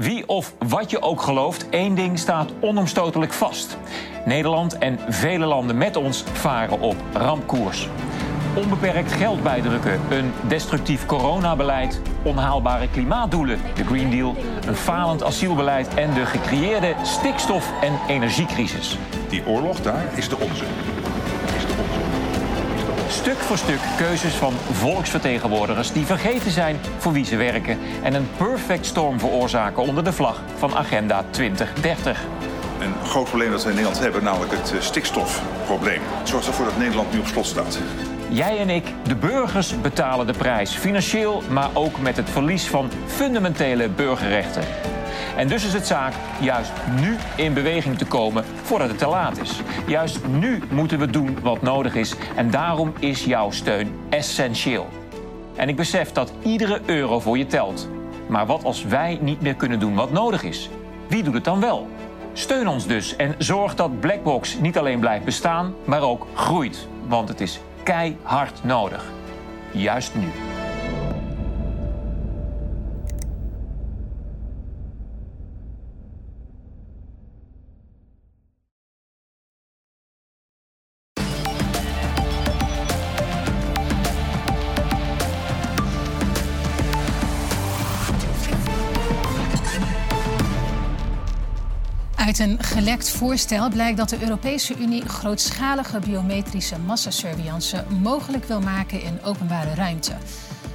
Wie of wat je ook gelooft, één ding staat onomstotelijk vast. Nederland en vele landen met ons varen op rampkoers. Onbeperkt geld bijdrukken, een destructief coronabeleid, onhaalbare klimaatdoelen, de Green Deal, een falend asielbeleid en de gecreëerde stikstof- en energiecrisis. Die oorlog daar is de onze. Stuk voor stuk keuzes van volksvertegenwoordigers die vergeten zijn voor wie ze werken en een perfect storm veroorzaken onder de vlag van Agenda 2030. Een groot probleem dat we in Nederland hebben, namelijk het eh, stikstofprobleem. Zorgt ervoor dat Nederland nu op slot staat. Jij en ik, de burgers, betalen de prijs. Financieel, maar ook met het verlies van fundamentele burgerrechten. En dus is het zaak juist nu in beweging te komen voordat het te laat is. Juist nu moeten we doen wat nodig is. En daarom is jouw steun essentieel. En ik besef dat iedere euro voor je telt. Maar wat als wij niet meer kunnen doen wat nodig is? Wie doet het dan wel? Steun ons dus en zorg dat Blackbox niet alleen blijft bestaan, maar ook groeit. Want het is keihard nodig. Juist nu. Uit een gelekt voorstel blijkt dat de Europese Unie grootschalige biometrische massasurveillance mogelijk wil maken in openbare ruimte.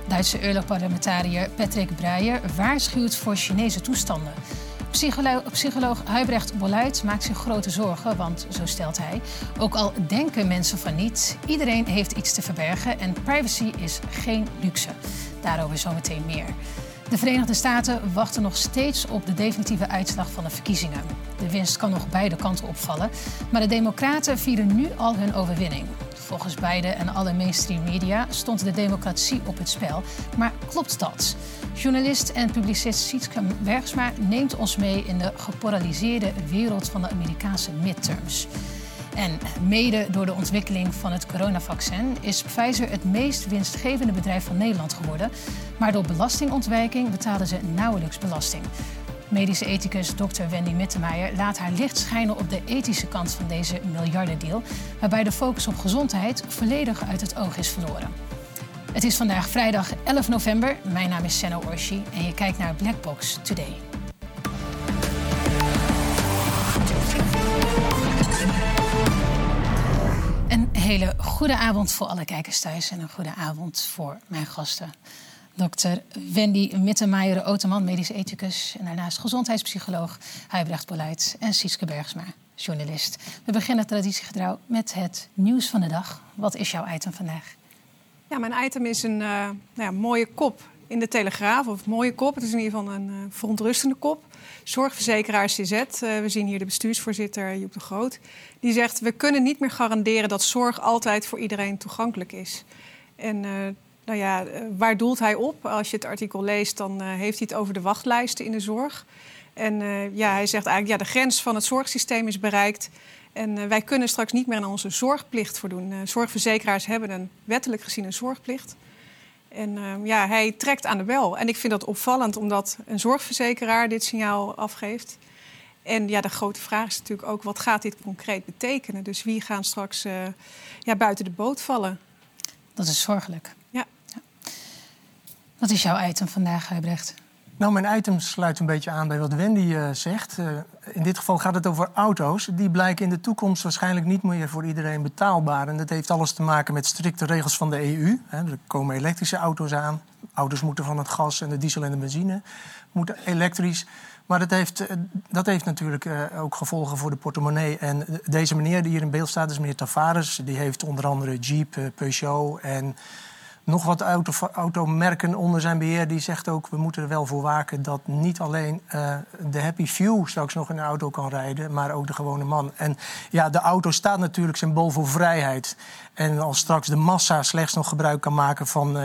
Duitse Europarlementariër Patrick Breyer waarschuwt voor Chinese toestanden. Psycholo psycholoog Huibrecht Boluit maakt zich grote zorgen, want zo stelt hij, ook al denken mensen van niet, iedereen heeft iets te verbergen en privacy is geen luxe. Daarover zometeen meer. De Verenigde Staten wachten nog steeds op de definitieve uitslag van de verkiezingen. De winst kan nog beide kanten opvallen, maar de Democraten vieren nu al hun overwinning. Volgens Biden en alle mainstream media stond de democratie op het spel. Maar klopt dat? Journalist en publicist Sietske Bergsma neemt ons mee in de gepolariseerde wereld van de Amerikaanse midterms. En mede door de ontwikkeling van het coronavaccin is Pfizer het meest winstgevende bedrijf van Nederland geworden. Maar door belastingontwijking betalen ze nauwelijks belasting. Medische ethicus Dr. Wendy Mittermeijer laat haar licht schijnen op de ethische kant van deze miljardendeal, waarbij de focus op gezondheid volledig uit het oog is verloren. Het is vandaag vrijdag 11 november. Mijn naam is Senno Orshi en je kijkt naar Blackbox Today. Hele goede avond voor alle kijkers thuis en een goede avond voor mijn gasten. Dokter Wendy Mittermeijer, Oteman, medisch ethicus... en daarnaast gezondheidspsycholoog Huibrecht Beleid en Sietske Bergsma, journalist. We beginnen traditiegetrouw met het nieuws van de dag. Wat is jouw item vandaag? Ja, mijn item is een uh, nou mooie kop in de Telegraaf. Of mooie kop, het is in ieder geval een uh, verontrustende kop. Zorgverzekeraar CZ, uh, we zien hier de bestuursvoorzitter Joep de Groot... die zegt, we kunnen niet meer garanderen dat zorg altijd voor iedereen toegankelijk is. En nou ja, waar doelt hij op? Als je het artikel leest, dan uh, heeft hij het over de wachtlijsten in de zorg. En uh, ja, hij zegt eigenlijk, ja, de grens van het zorgsysteem is bereikt. En uh, wij kunnen straks niet meer aan onze zorgplicht voldoen. zorgverzekeraars hebben een wettelijk gezien een zorgplicht. En ja, hij trekt aan de bel. En ik vind dat opvallend, omdat een zorgverzekeraar dit signaal afgeeft. En ja, de grote vraag is natuurlijk ook, wat gaat dit concreet betekenen? Dus wie gaan straks ja, buiten de boot vallen? Dat is zorgelijk. Wat is jouw item vandaag, Huibrecht? Nou, mijn item sluit een beetje aan bij wat Wendy uh, zegt. Uh, in dit geval gaat het over auto's. Die blijken in de toekomst waarschijnlijk niet meer voor iedereen betaalbaar. En dat heeft alles te maken met strikte regels van de EU. Hè. Er komen elektrische auto's aan. Auto's moeten van het gas en de diesel en de benzine moeten elektrisch. Maar dat heeft, uh, dat heeft natuurlijk ook gevolgen voor de portemonnee. En deze meneer die hier in beeld staat is meneer Tavares. Die heeft onder andere Jeep, Peugeot en nog wat auto, automerken onder zijn beheer. Die zegt ook, we moeten er wel voor waken dat niet alleen uh, de happy few straks nog in een auto kan rijden, maar ook de gewone man. En ja, de auto staat natuurlijk symbool voor vrijheid. En als straks de massa slechts nog gebruik kan maken van uh,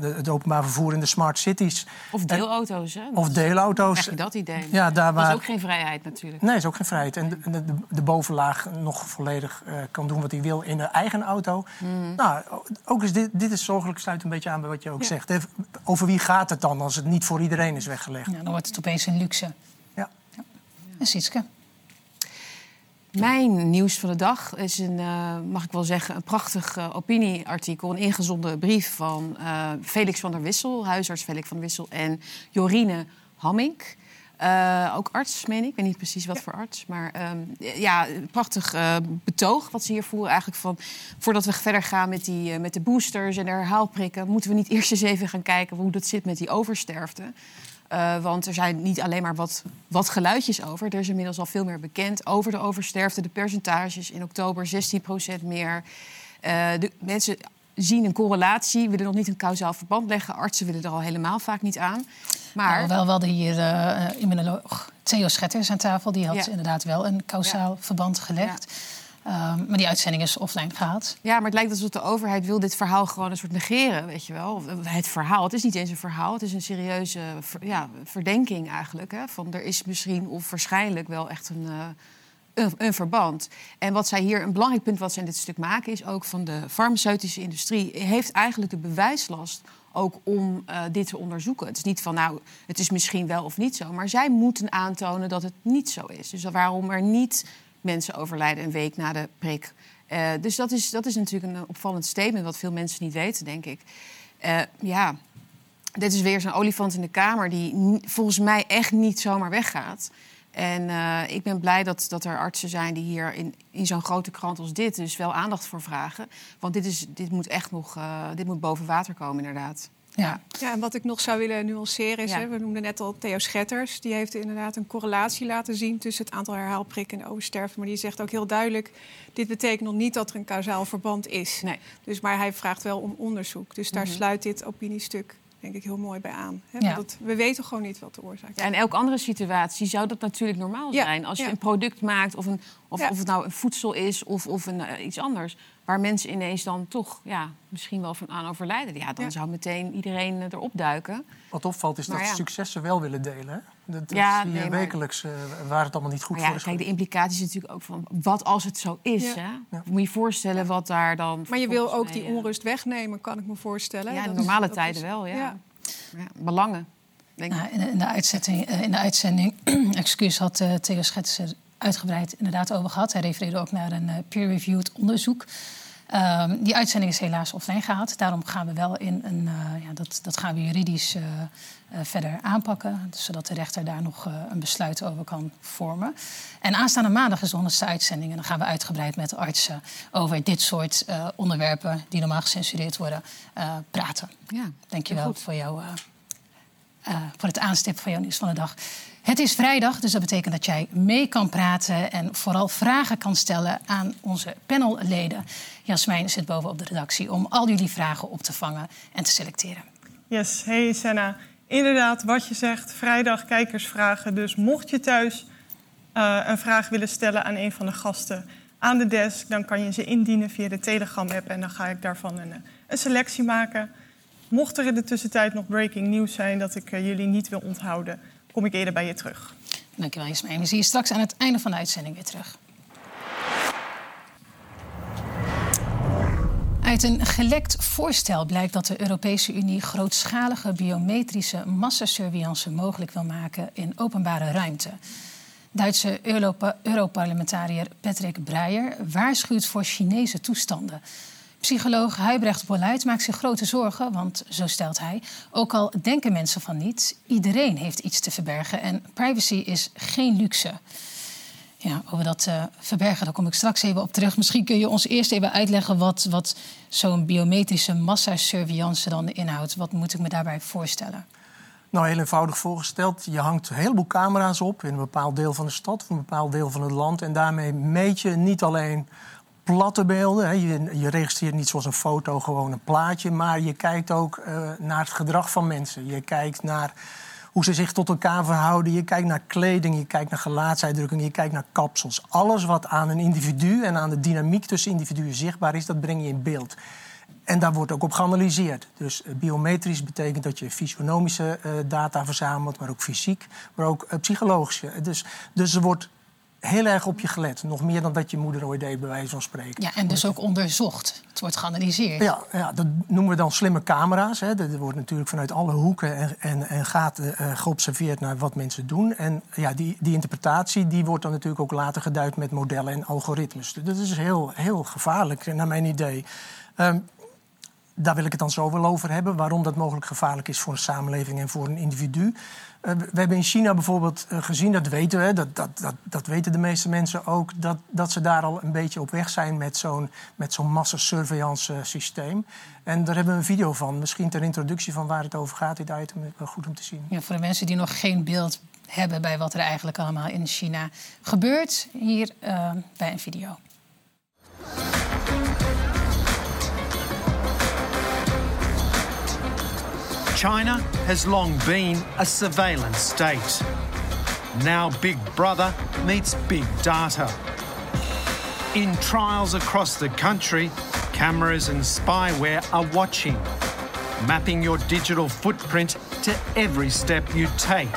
het openbaar vervoer in de smart cities. Of deelauto's, hè? Of deelauto's. Krijg je dat idee? Ja, daar waar... Dat is ook geen vrijheid natuurlijk. Nee, is ook geen vrijheid. En de, de, de bovenlaag nog volledig uh, kan doen wat hij wil in de eigen auto. Mm. Nou, ook is dit, dit is zorgelijk mogelijk sluit een beetje aan bij wat je ook zegt. Over wie gaat het dan als het niet voor iedereen is weggelegd? Ja, dan wordt het opeens een luxe. Ja. ja. En Sietske? Mijn nieuws van de dag is een, uh, mag ik wel zeggen, een prachtig uh, opinieartikel. Een ingezonden brief van uh, Felix van der Wissel, huisarts Felix van der Wissel en Jorine Hammink. Ook arts, meen ik. Ik weet niet precies wat voor arts. Maar um, ja, prachtig betoog wat ze hier voeren. Eigenlijk van, voordat we verder gaan met, die, met de boosters en de herhaalprikken... moeten we niet eerst eens even gaan kijken hoe dat zit met die oversterfte. Want er zijn niet alleen maar wat, wat geluidjes over. Er is inmiddels al veel meer bekend over de oversterfte. De percentages in oktober 16% meer. De mensen zien een correlatie, willen nog niet een kausaal verband leggen. Artsen willen er al helemaal vaak niet aan. Maar... Nou, wel, wel hier uh, immunoloog Theo Schetters aan tafel. Die had ja. inderdaad wel een kausaal ja. verband gelegd. Ja. Um, maar die uitzending is offline gehaald. Ja, maar het lijkt alsof de overheid wil dit verhaal gewoon een soort negeren, weet je wel. Het verhaal, het is niet eens een verhaal, het is een serieuze ver, ja, verdenking eigenlijk. Hè, van er is misschien of waarschijnlijk wel echt een, uh, een, verband. En wat zij hier, een belangrijk punt wat zij in dit stuk maken, is ook van de farmaceutische industrie heeft eigenlijk de bewijslast ook om uh, dit te onderzoeken. Het is niet van, nou, het is misschien wel of niet zo, maar zij moeten aantonen dat het niet zo is. Dus waarom er niet mensen overlijden een week na de prik. Uh, dus dat is, dat is natuurlijk een opvallend statement, wat veel mensen niet weten, denk ik. Uh, ja, dit is weer zo'n olifant in de kamer die volgens mij echt niet zomaar weggaat. En uh, ik ben blij dat, dat er artsen zijn die hier in, in zo'n grote krant als dit dus wel aandacht voor vragen. Want dit, is, dit moet echt nog dit moet boven water komen, inderdaad. Ja. ja, en wat ik nog zou willen nuanceren is, ja. hè, we noemden net al Theo Schetters. Die heeft inderdaad een correlatie laten zien tussen het aantal herhaalprikken en de oversterfte. Maar die zegt ook heel duidelijk, dit betekent nog niet dat er een kausaal verband is. Nee. Dus, maar hij vraagt wel om onderzoek. Dus daar mm -hmm. sluit dit opiniestuk denk ik heel mooi bij aan. Hè? Ja. Want we weten gewoon niet wat de oorzaak is. Ja, in elke andere situatie zou dat natuurlijk normaal zijn. Als je een product maakt, of, een, of, of het nou een voedsel is of, of een, uh, iets anders... waar mensen ineens dan toch ja, misschien wel van aan overlijden... ja, dan zou meteen iedereen erop duiken. Wat opvalt is maar dat successen wel willen delen. Hè? Dat, dat ja, zie je nee, wekelijks uh, waar het allemaal niet goed maar voor ja, is. Kijk, de implicaties natuurlijk ook van wat als het zo is. Hè? Moet je je voorstellen wat daar dan... Maar je wil ook die onrust wegnemen, kan ik me voorstellen. Ja, in normale is, tijden is, wel, ja. ja. belangen. Denk nou, in, de uitzending, in de uitzending excuus, had uh, Theo Schets er uitgebreid inderdaad over gehad. Hij refereerde ook naar een uh, peer-reviewed onderzoek... Um, die uitzending is helaas offline gehaald. Daarom gaan we wel in een. Uh, ja, dat, dat gaan we juridisch uh, uh, verder aanpakken. Zodat de rechter daar nog een besluit over kan vormen. En aanstaande maandag is de honderdste uitzending. En dan gaan we uitgebreid met artsen over dit soort onderwerpen. die normaal gecensureerd worden, praten. Ja, Dankjewel voor, jou, voor het aanstippen van jouw nieuws van de dag. Het is vrijdag, dus dat betekent dat jij mee kan praten en vooral vragen kan stellen aan onze panelleden. Jasmijn zit boven op de redactie om al jullie vragen op te vangen en te selecteren. Yes, hey Senna. Inderdaad, wat je zegt, vrijdag kijkersvragen. Dus mocht je thuis uh, een vraag willen stellen aan een van de gasten aan de desk, dan kan je ze indienen via de Telegram-app en dan ga ik daarvan een, een selectie maken. Mocht er in de tussentijd nog breaking news zijn dat ik uh, jullie niet wil onthouden, kom ik eerder bij je terug. Dankjewel, Jasmijn. We zien je straks aan het einde van de uitzending weer terug. Uit een gelekt voorstel blijkt dat de Europese Unie grootschalige biometrische massasurveillance mogelijk wil maken in openbare ruimte. Duitse Europarlementariër Patrick Breyer waarschuwt voor Chinese toestanden. Psycholoog Huibrecht Bolluit maakt zich grote zorgen, want zo stelt hij, ook al denken mensen van niet, iedereen heeft iets te verbergen en privacy is geen luxe. Ja, over dat uh, verbergen, daar kom ik straks even op terug. Misschien kun je ons eerst even uitleggen wat, wat zo'n biometrische massasurveillance dan inhoudt. Wat moet ik me daarbij voorstellen? Nou, heel eenvoudig voorgesteld. Je hangt een heleboel camera's op in een bepaald deel van de stad of een bepaald deel van het land. En daarmee meet je niet alleen platte beelden. Hè. Je, je, registreert niet zoals een foto gewoon een plaatje, maar je kijkt ook uh, naar het gedrag van mensen. Je kijkt naar hoe ze zich tot elkaar verhouden. Je kijkt naar kleding, je kijkt naar gelaatsuitdrukking, je kijkt naar kapsels. Alles wat aan een individu en aan de dynamiek tussen individuen zichtbaar is, dat breng je in beeld. En daar wordt ook op geanalyseerd. Dus uh, biometrisch betekent dat je fysionomische uh, data verzamelt, maar ook fysiek, maar ook psychologische. Dus, dus er wordt heel erg op je gelet. Nog meer dan dat je moeder ooit deed, bij wijze van spreken. Ja, en dus ook onderzocht. Het wordt geanalyseerd. Ja, ja dat noemen we dan slimme camera's. Hè. Er wordt natuurlijk vanuit alle hoeken en, en, en gaten uh, geobserveerd naar wat mensen doen. En ja, die, die interpretatie die wordt dan natuurlijk ook later geduid met modellen en algoritmes. Dus dat is heel, heel gevaarlijk, naar mijn idee. Um, daar wil ik het dan zo wel over hebben. Waarom dat mogelijk gevaarlijk is voor een samenleving en voor een individu. Uh, we hebben in China bijvoorbeeld uh, gezien, dat weten we, dat, dat, dat, dat weten de meeste mensen ook, dat, dat ze daar al een beetje op weg zijn met zo'n zo'n massasurveillance systeem. En daar hebben we een video van, misschien ter introductie van waar het over gaat, dit item, goed om te zien. Ja, voor de mensen die nog geen beeld hebben bij wat er eigenlijk allemaal in China gebeurt, hier bij een video. China has long been a surveillance state. Now Big Brother meets Big Data. In trials across the country, cameras and spyware are watching, mapping your digital footprint to every step you take.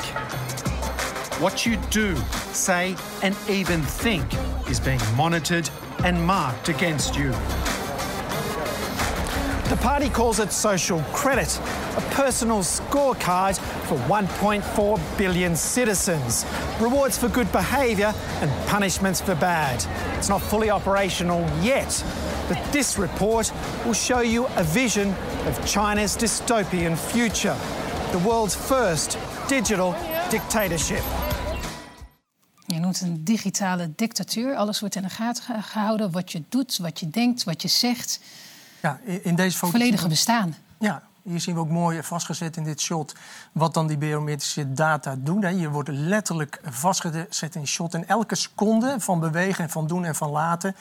What you do, say, and even think is being monitored and marked against you. The party calls it social credit, a personal scorecard for 1.4 billion citizens. Rewards for good behaviour and punishments for bad. It's not fully operational yet, but this report will show you a vision of China's dystopian future. The world's first digital dictatorship. Je noemt een digitale dictatuur. Alles wordt in de gaten gehouden. Wat je doet, wat je denkt, wat je zegt. Ja, in deze foto... Volledige bestaan. Ja, hier zien we ook mooi vastgezet in dit shot wat dan die biometrische data doen. Je wordt letterlijk vastgezet in shot. En elke seconde van bewegen en van doen en van laten.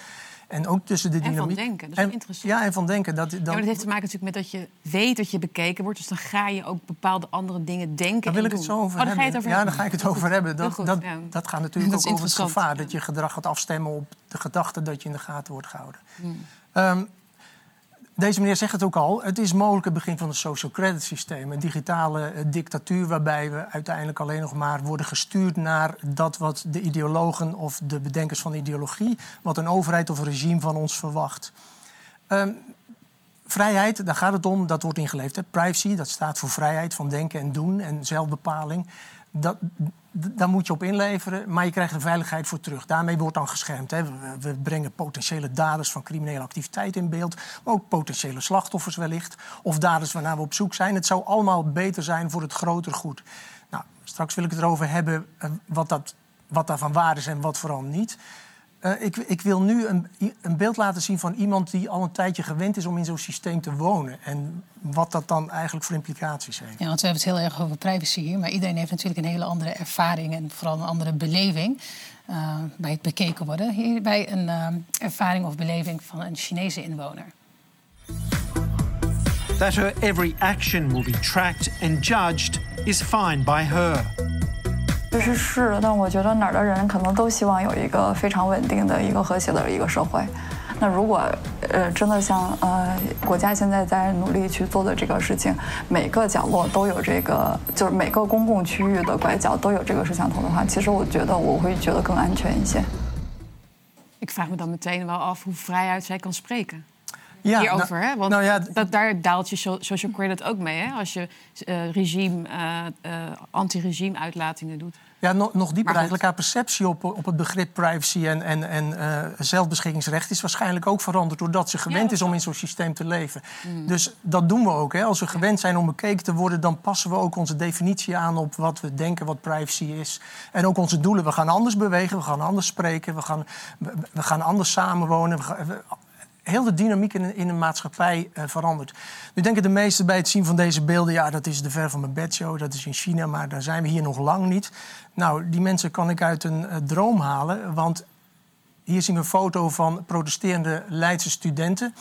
En ook tussen de dynamiek. En van denken, dat is en, interessant. Ja, en van denken. Dat, dat... Ja, dat heeft te maken natuurlijk met dat je weet dat je bekeken wordt. Dus dan ga je ook bepaalde andere dingen denken. Daar wil ik doen. het zo over oh, hebben. Over ja, hebben. daar ga ik het over hebben. Dat, goed, dat, ja. dat gaat natuurlijk Dat ook over het gevaar. ja. Dat je gedrag gaat afstemmen op de gedachte dat je in de gaten wordt gehouden. Hmm. Um, deze meneer zegt het ook al. Het is mogelijk het begin van een social credit systeem. Een digitale dictatuur waarbij we uiteindelijk alleen nog maar worden gestuurd naar dat wat de ideologen of de bedenkers van de ideologie, wat een overheid of een regime van ons verwacht. Um, vrijheid, daar gaat het om, dat wordt ingeleefd. Privacy, dat staat voor vrijheid van denken en doen en zelfbepaling. Dat, daar moet je op inleveren, maar je krijgt er veiligheid voor terug. Daarmee wordt dan geschermd. Hè. We, brengen potentiële daders van criminele activiteit in beeld, maar ook potentiële slachtoffers wellicht, of daders waarnaar we op zoek zijn. Het zou allemaal beter zijn voor het groter goed. Nou, straks wil ik het erover hebben uh, wat, dat, wat daarvan waar is en wat vooral niet. Uh, ik, ik, wil nu een, een, beeld laten zien van iemand die al een tijdje gewend is om in zo'n systeem te wonen. En wat dat dan eigenlijk voor implicaties heeft. Ja, want we hebben het heel erg over privacy hier. Maar iedereen heeft natuurlijk een hele andere ervaring en vooral een andere beleving uh, bij het bekeken worden. Hierbij een uh, ervaring of beleving van een Chinese inwoner. That her every action will be tracked and judged is fine by her. 其实是，但我觉得哪儿的人可能都希望有一个非常稳定的一个和谐的一个社会。那如果呃真的像呃国家现在在努力去做的这个事情，每个角落都有这个，就是每个公共区域的拐角都有这个摄像头的话，其实我觉得我会觉得更安全一些。Ik vraag me dan meteen wel af hoe vrijuit zij kan spreken. Ja, hierover. nou, hè? Want nou ja, dat, daar daalt je so- social credit ook mee. Hè? Als je uh, regime, uh, uh, anti-regime uitlatingen doet. Ja, nog, nog dieper eigenlijk. Haar perceptie op, op het begrip privacy en, en, en uh, zelfbeschikkingsrecht is waarschijnlijk ook veranderd doordat ze gewend is om in zo'n systeem te leven. Mm. Dus dat doen we ook. Hè. Als we gewend zijn om bekeken te worden, dan passen we ook onze definitie aan op wat we denken wat privacy is. En ook onze doelen. We gaan anders bewegen, we gaan anders spreken, we gaan, we, we gaan anders samenwonen. We gaan, we, heel de dynamiek in, in een maatschappij uh, verandert. Nu denken de meesten bij het zien van deze beelden... ja, dat is de ver van mijn bedshow, dat is in China... maar daar zijn we hier nog lang niet. Nou, die mensen kan ik uit een uh, droom halen... want hier zien we een foto van protesterende Leidse studenten...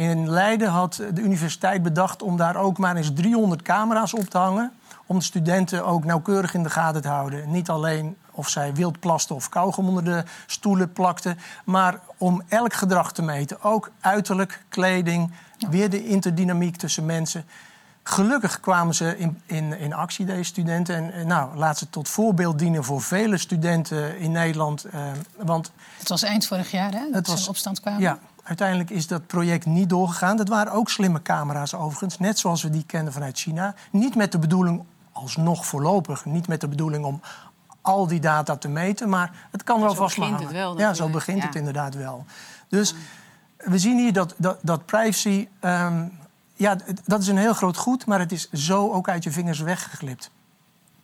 In Leiden had de universiteit bedacht om daar ook maar eens 300 camera's op te hangen... om de studenten ook nauwkeurig in de gaten te houden. Niet alleen of zij wild plasten of kauwgom onder de stoelen plakten... maar om elk gedrag te meten. Ook uiterlijk, kleding, weer de interdynamiek tussen mensen. Gelukkig kwamen ze in, in, in actie, deze studenten. En, en nou, laat ze tot voorbeeld dienen voor vele studenten in Nederland. eh, want Het was eind vorig jaar, hè? Dat Het ze was- in opstand kwamen. ja, uiteindelijk is dat project niet doorgegaan. Dat waren ook slimme camera's overigens, net zoals we die kennen vanuit China. Niet met de bedoeling, alsnog voorlopig, niet met de bedoeling om al die data te meten, maar het kan er Zo alvast begint het wel Ja, zo natuurlijk, begint ja. het inderdaad wel. Dus we zien hier dat, dat, dat privacy, ehm, ja, dat is een heel groot goed, maar het is zo ook uit je vingers weggeglipt.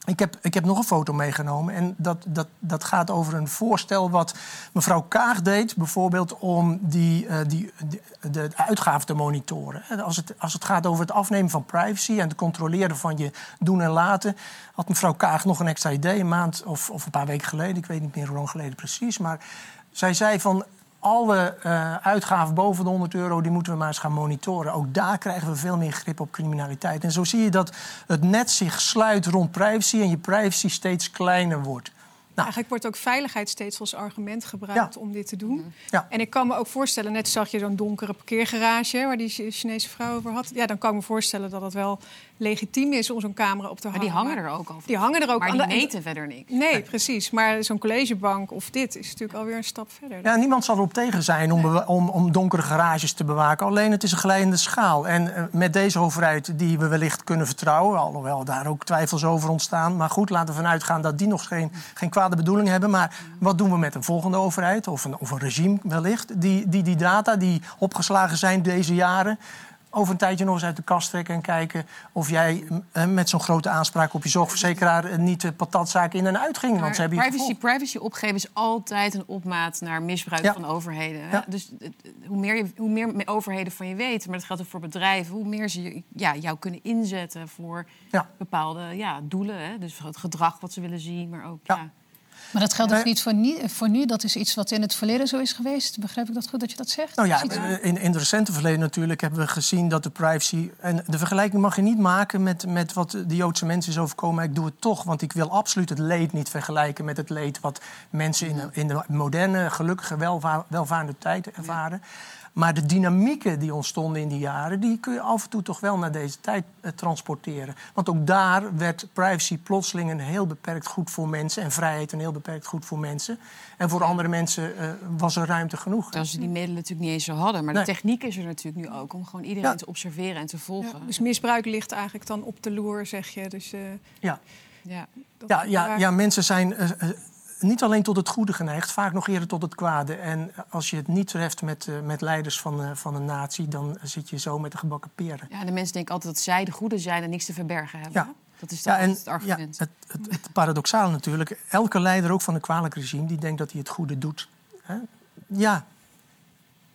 Ik heb, ik heb nog een foto meegenomen en dat, dat, dat gaat over een voorstel wat mevrouw Kaag deed, bijvoorbeeld om die, eh, die, de uitgaven te monitoren. En Als het, als het gaat over het afnemen van privacy en het controleren van je doen en laten, had mevrouw Kaag nog een extra idee, een maand of, of een paar weken geleden, ik weet niet meer hoe lang geleden precies, maar zij zei van alle eh, uitgaven boven de 100 euro, die moeten we maar eens gaan monitoren. Ook daar krijgen we veel meer grip op criminaliteit. En zo zie je dat het net zich sluit rond privacy en je privacy steeds kleiner wordt. Eigenlijk wordt ook veiligheid steeds als argument gebruikt om dit te doen. Ja. En ik kan me ook voorstellen, net zag je zo'n donkere parkeergarage... waar die Chi- Chinese vrouw over had. Ja, dan kan ik me voorstellen dat het wel legitiem is om zo'n camera op te Maar hangen. die hangen er ook al. Die hangen er ook Maar aan die de- meten verder niks. Nee, precies. Maar zo'n collegebank of dit is natuurlijk alweer een stap verder. Ja, niemand zal erop tegen zijn om, om, om donkere garages te bewaken. Alleen het is een glijdende schaal. En eh, met deze overheid, die we wellicht kunnen vertrouwen... alhoewel daar ook twijfels over ontstaan. Maar goed, laten we vanuit gaan dat die nog geen, geen kwade bedoeling hebben. Maar wat doen we met een volgende overheid, of een, of een regime wellicht... Die, die die data die opgeslagen zijn deze jaren... over een tijdje nog eens uit de kast trekken en kijken... of jij eh, met zo'n grote aanspraak op je zorgverzekeraar... eh, niet de patatzaak in en uit ging. Want ze hebben privacy, privacy opgeven is altijd een opmaat naar misbruik Ja. van overheden. Ja. Dus het- hoe meer, je, hoe meer me- overheden van je weten, maar dat geldt ook voor bedrijven, hoe meer ze ja, jou kunnen inzetten voor Ja. bepaalde ja, doelen. Hè. Dus het gedrag wat ze willen zien, maar ook. Ja. Maar dat geldt dus niet voor, nie- voor nu. Dat is iets wat in het verleden zo is geweest. Begrijp ik dat goed dat je dat zegt? Nou ja, in, in het recente verleden natuurlijk hebben we gezien dat de privacy... En de vergelijking mag je niet maken met, met wat de Joodse mensen is overkomen. Maar ik doe het toch, want ik wil absoluut het leed niet vergelijken... met het leed wat mensen in de, in de moderne, gelukkige, welva welvarende tijd ervaren. Maar de dynamieken die ontstonden in die jaren... die kun je af en toe toch wel naar deze tijd eh, transporteren. Want ook daar werd privacy plotseling een heel beperkt goed voor mensen... en vrijheid een heel beperkt goed voor mensen. En voor andere mensen eh, was er ruimte genoeg. Terwijl ze die middelen natuurlijk niet eens zo hadden. Maar Nee. de techniek is er natuurlijk nu ook om gewoon iedereen Ja. te observeren en te volgen. Ja, dus misbruik ligt eigenlijk dan op de loer, zeg je. Dus, eh, Ja. Ja. dat- Ja, ja, ja, mensen zijn niet alleen tot het goede geneigd, vaak nog eerder tot het kwade. En als je het niet treft met, eh, met leiders van, eh, van een natie, dan zit je zo met de gebakken peren. Ja, de mensen denken altijd dat zij de goede zijn en niks te verbergen hebben. Ja. Dat is Ja, en het argument. ja, het, het, het paradoxaal natuurlijk, elke leider ook van een kwalijk regime, die denkt dat hij het goede doet. Hè? Ja.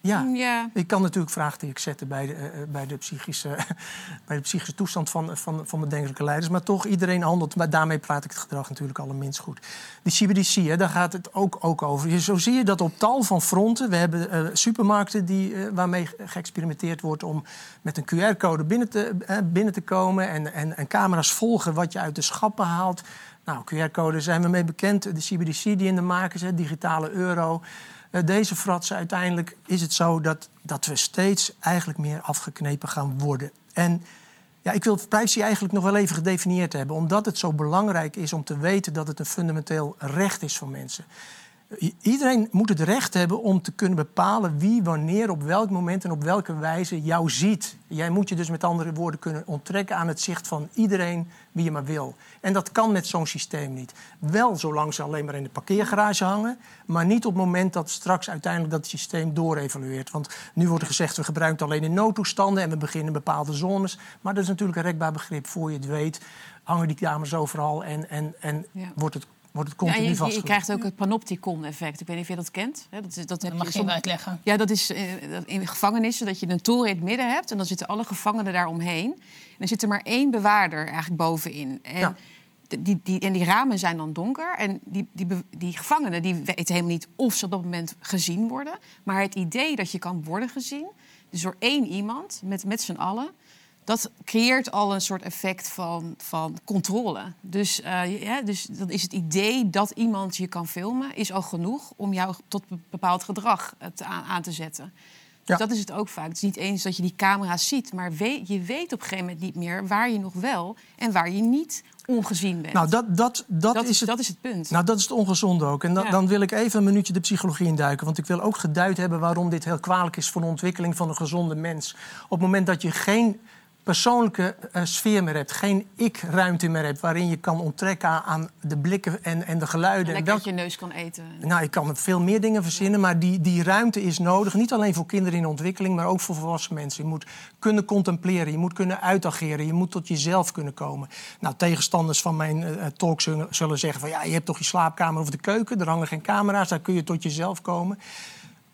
Ja. Ja. Ik kan natuurlijk vraagtekens zetten bij de, eh, eh, bij de, psychische, bij de psychische toestand van, van, van bedenkelijke leiders. Maar toch, iedereen handelt. Maar daarmee praat ik het gedrag natuurlijk allerminst goed. Die CBDC, hè, daar gaat het ook, ook over. Je- Zo zie je dat op tal van fronten. We hebben eh, supermarkten die, eh, waarmee ge- geëxperimenteerd wordt om met een QR-code binnen te, eh, binnen te komen. En, en, en camera's volgen wat je uit de schappen haalt. Nou, QR-code zijn we mee bekend. De CBDC die in de maak is, hè, digitale euro. Eh, deze fratsen, uiteindelijk is het zo dat, dat we steeds eigenlijk meer afgeknepen gaan worden. En ja, ik wil privacy eigenlijk nog wel even gedefinieerd hebben, omdat het zo belangrijk is om te weten dat het een fundamenteel recht is van mensen. Iedereen moet het recht hebben om te kunnen bepalen wie, wanneer, op welk moment en op welke wijze jou ziet. Jij moet je dus met andere woorden kunnen onttrekken aan het zicht van iedereen wie je maar wil. En dat kan met zo'n systeem niet. Wel zolang ze alleen maar in de parkeergarage hangen, maar niet op het moment dat straks uiteindelijk dat systeem doorevalueert. Want nu wordt er gezegd we gebruiken het alleen in noodtoestanden en we beginnen in bepaalde zones. Maar dat is natuurlijk een rekbaar begrip. Voor je het weet, hangen die kamers overal en, en, en Ja. wordt het, wordt het Ja, continu je, je, je vastgelegd. krijgt ook het panopticon-effect. Ik weet niet of je dat kent. Hè, Dat, is- dat, heb mag je je even uitleggen. Ja, dat is eh, in gevangenissen dat je een toren in het midden hebt... en dan zitten alle gevangenen daaromheen. En er zit er maar één bewaarder eigenlijk bovenin. En, Ja. die, die, en die ramen zijn dan donker. En die, die, die gevangenen die weten helemaal niet of ze op dat moment gezien worden. Maar het idee dat je kan worden gezien... dus door één iemand, met, met z'n allen... Dat creëert al een soort effect van, van controle. Dus, eh, ja, dus dan is het idee dat iemand je kan filmen, is al genoeg om jou tot een bepaald gedrag eh, te, aan, aan te zetten. Dus dat is het ook vaak. Het is niet eens dat je die camera's ziet, maar weet, je weet op een gegeven moment niet meer waar je nog wel en waar je niet ongezien bent. Nou, dat, dat, dat, dat, is het, dat is het punt. Nou, dat is het ongezonde ook. En Ja. dan wil ik even een minuutje de psychologie induiken. Want ik wil ook geduid hebben waarom dit heel kwalijk is voor de ontwikkeling van een gezonde mens. Op het moment dat je geen persoonlijke eh, sfeer meer hebt, geen ik-ruimte meer hebt, waarin je kan onttrekken aan- de blikken en, en de geluiden. en uit je neus kan eten. nou, ik kan veel meer dingen verzinnen, maar die, die ruimte is nodig. Niet alleen voor kinderen in ontwikkeling, maar ook voor volwassen mensen. Je moet kunnen contempleren, je moet kunnen uitageren, je moet tot jezelf kunnen komen. Nou, tegenstanders van mijn eh, talk zullen, zullen zeggen van ja, je hebt toch je slaapkamer of de keuken, er hangen geen camera's, daar kun je tot jezelf komen.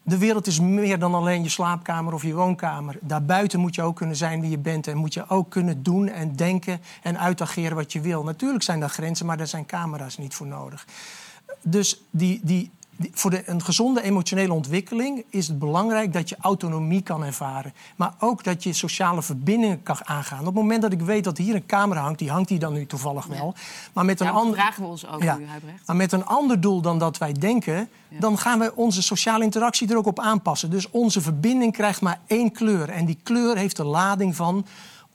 De wereld is meer dan alleen je slaapkamer of je woonkamer. Daarbuiten moet je ook kunnen zijn wie je bent. En moet je ook kunnen doen en denken en uitageren wat je wil. Natuurlijk zijn daar grenzen, maar daar zijn camera's niet voor nodig. Dus die, die, die- voor de, een gezonde emotionele ontwikkeling is het belangrijk dat je autonomie kan ervaren. Maar ook dat je sociale verbindingen kan aangaan. Op het moment dat ik weet dat hier een camera hangt, die hangt hier dan nu toevallig wel. Maar met een ander. vragen we ons ook Ja. nu, Huibrecht. Maar met een ander doel dan dat wij denken, dan gaan we onze sociale interactie er ook op aanpassen. Dus onze verbinding krijgt maar één kleur. En die kleur heeft de lading van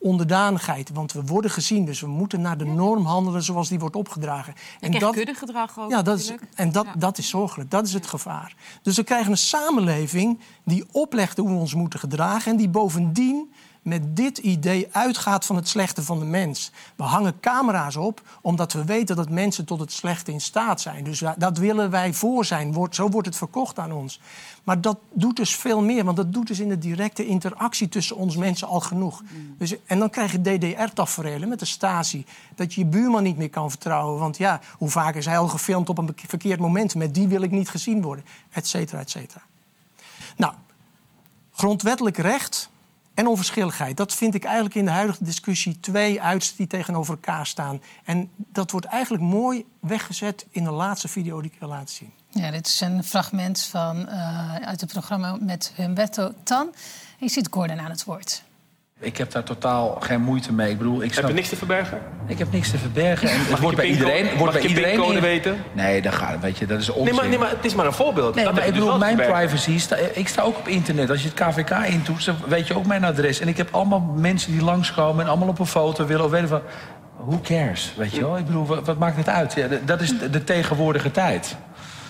onderdanigheid. Want we worden gezien, dus we moeten naar de norm handelen zoals die wordt opgedragen. En echt kuddegedrag ook ja, dat is, en dat, dat is zorgelijk. Dat is het gevaar. Dus we krijgen een samenleving die oplegt hoe we ons moeten gedragen... en die bovendien met dit idee uitgaat van het slechte van de mens. We hangen camera's op omdat we weten dat mensen tot het slechte in staat zijn. Dus dat willen wij voor zijn. Wordt, zo wordt het verkocht aan ons. Maar dat doet dus veel meer, want dat doet dus in de directe interactie tussen ons mensen al genoeg. Dus, en dan krijg je DDR-tafereelen met de Stasi. Dat je je buurman niet meer kan vertrouwen. Want ja, hoe vaak is hij al gefilmd op een verkeerd moment? Met die wil ik niet gezien worden, et cetera, et cetera. Nou, grondwettelijk recht en onverschilligheid. Dat vind ik eigenlijk in de huidige discussie twee uitersten die tegenover elkaar staan. En dat wordt eigenlijk mooi weggezet in de laatste video die ik wil laten zien. Ja, dit is een fragment van, eh, uit het programma met Humberto Tan. Je ziet Gordon aan het woord. Ik heb daar totaal geen moeite mee. Ik bedoel, ik Heb je niks te verbergen? Ik heb niks te verbergen. En het wordt bij iedereen, wordt mag bij iedereen in- weten? Nee, dat gaat, weet je, dat is onzin. Nee maar, nee, maar het is maar een voorbeeld. Nee, Dat maar ik dus bedoel, mijn privacy... Sta, ik sta ook op internet. Als je het KVK intoetst, dan weet je ook mijn adres. En ik heb allemaal mensen die langskomen... en allemaal op een foto willen of weten van... Who cares, weet je wel? Ik bedoel, wat, wat maakt het uit? Ja, dat is de, de tegenwoordige tijd.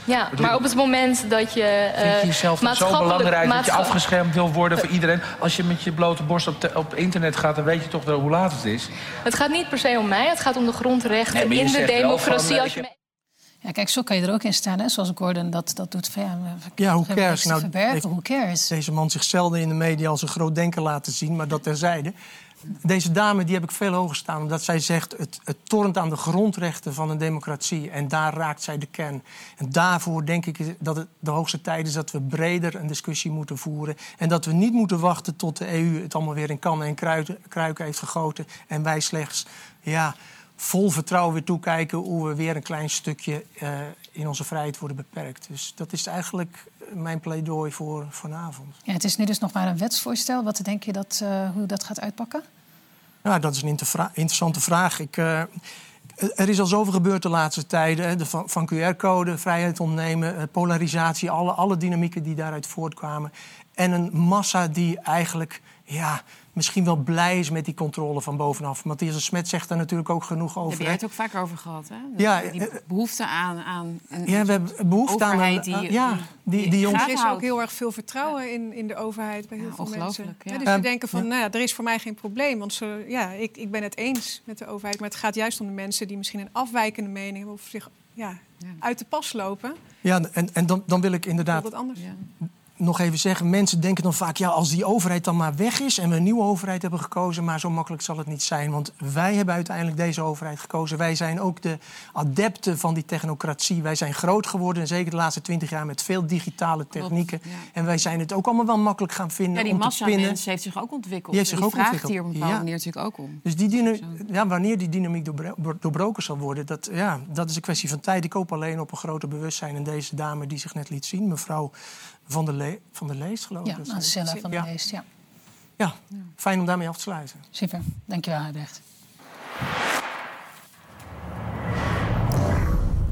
Ja, maar op het moment dat je. eh, Vind je jezelf dan zo maatschappelijk- belangrijk dat je afgeschermd wil worden voor iedereen? Als je met je blote borst op, te- op internet gaat, dan weet je toch wel hoe laat het is. Het gaat niet per se om mij, het gaat om de grondrechten Nee, in de democratie. van, eh, als je Ja, kijk, zo kan je er ook in staan, hè? zoals Gordon dat, dat doet. Van, ja, Ja, hebben cares? Nou, verbergen, who cares? Deze man zich zelden in de media als een groot denker laten zien, maar dat terzijde. Deze dame die heb ik veel hoger staan, omdat zij zegt... Het, het tornt aan de grondrechten van een democratie. En daar raakt zij de kern. En daarvoor denk ik dat het de hoogste tijd is... dat we breder een discussie moeten voeren. En dat we niet moeten wachten tot de EU het allemaal weer in kannen en kruiden- kruiken heeft gegoten. En wij slechts ja, vol vertrouwen weer toekijken... hoe we weer een klein stukje eh, in onze vrijheid worden beperkt. Dus dat is eigenlijk mijn pleidooi voor vanavond. Ja, het is nu dus nog maar een wetsvoorstel. Wat denk je dat, eh, hoe dat gaat uitpakken? Ja, dat is een interessante vraag. Ik, eh, er is al zoveel gebeurd de laatste tijden. hè. De van, van QR-code, vrijheid ontnemen, eh, polarisatie, alle, alle dynamieken die daaruit voortkwamen. En een massa die eigenlijk ja, misschien wel blij is met die controle van bovenaf. Matthias de Smet zegt daar natuurlijk ook genoeg Daar over. heb jij het ook vaker over gehad, hè? Ja, die eh, behoefte aan, aan een Ja, we hebben behoefte aan een- overheid die, ja, die- die Er is ook heel erg veel vertrouwen in, in de overheid bij heel veel mensen. ongelooflijk, ja. Ja, dus Ehm, we denken van, ja. nou ja, er is voor mij geen probleem. Want ze, ja, ik, ik ben het eens met de overheid. Maar het gaat juist om de mensen die misschien een afwijkende mening hebben... of zich ja, uit de pas lopen. Ja, en, en dan, dan wil ik inderdaad Wat anders. Nog even zeggen, mensen denken dan vaak... ja, als die overheid dan maar weg is en we een nieuwe overheid hebben gekozen... maar zo makkelijk zal het niet zijn. Want wij hebben uiteindelijk deze overheid gekozen. Wij zijn ook de adepten van die technocratie. Wij zijn groot geworden, en zeker de laatste twintig jaar... met veel digitale technieken. ja. En wij zijn het ook allemaal wel makkelijk gaan vinden Ja, die om te massa pinnen. mensen heeft zich ook ontwikkeld. Die heeft zich ook vraagt ontwikkeld. hier op een bepaalde Ja. manier natuurlijk ook om. Dus die ja, wanneer die dynamiek doorbro- doorbroken zal worden, dat, ja, dat is een kwestie van tijd. Ik hoop alleen op een groter bewustzijn. En deze dame die zich net liet zien, mevrouw Van der, Le van Leest, geloof ik. Ja, Ancilla van der ja. Leest, ja. Ja, fijn om daarmee af te sluiten. Super, dankjewel Albrecht.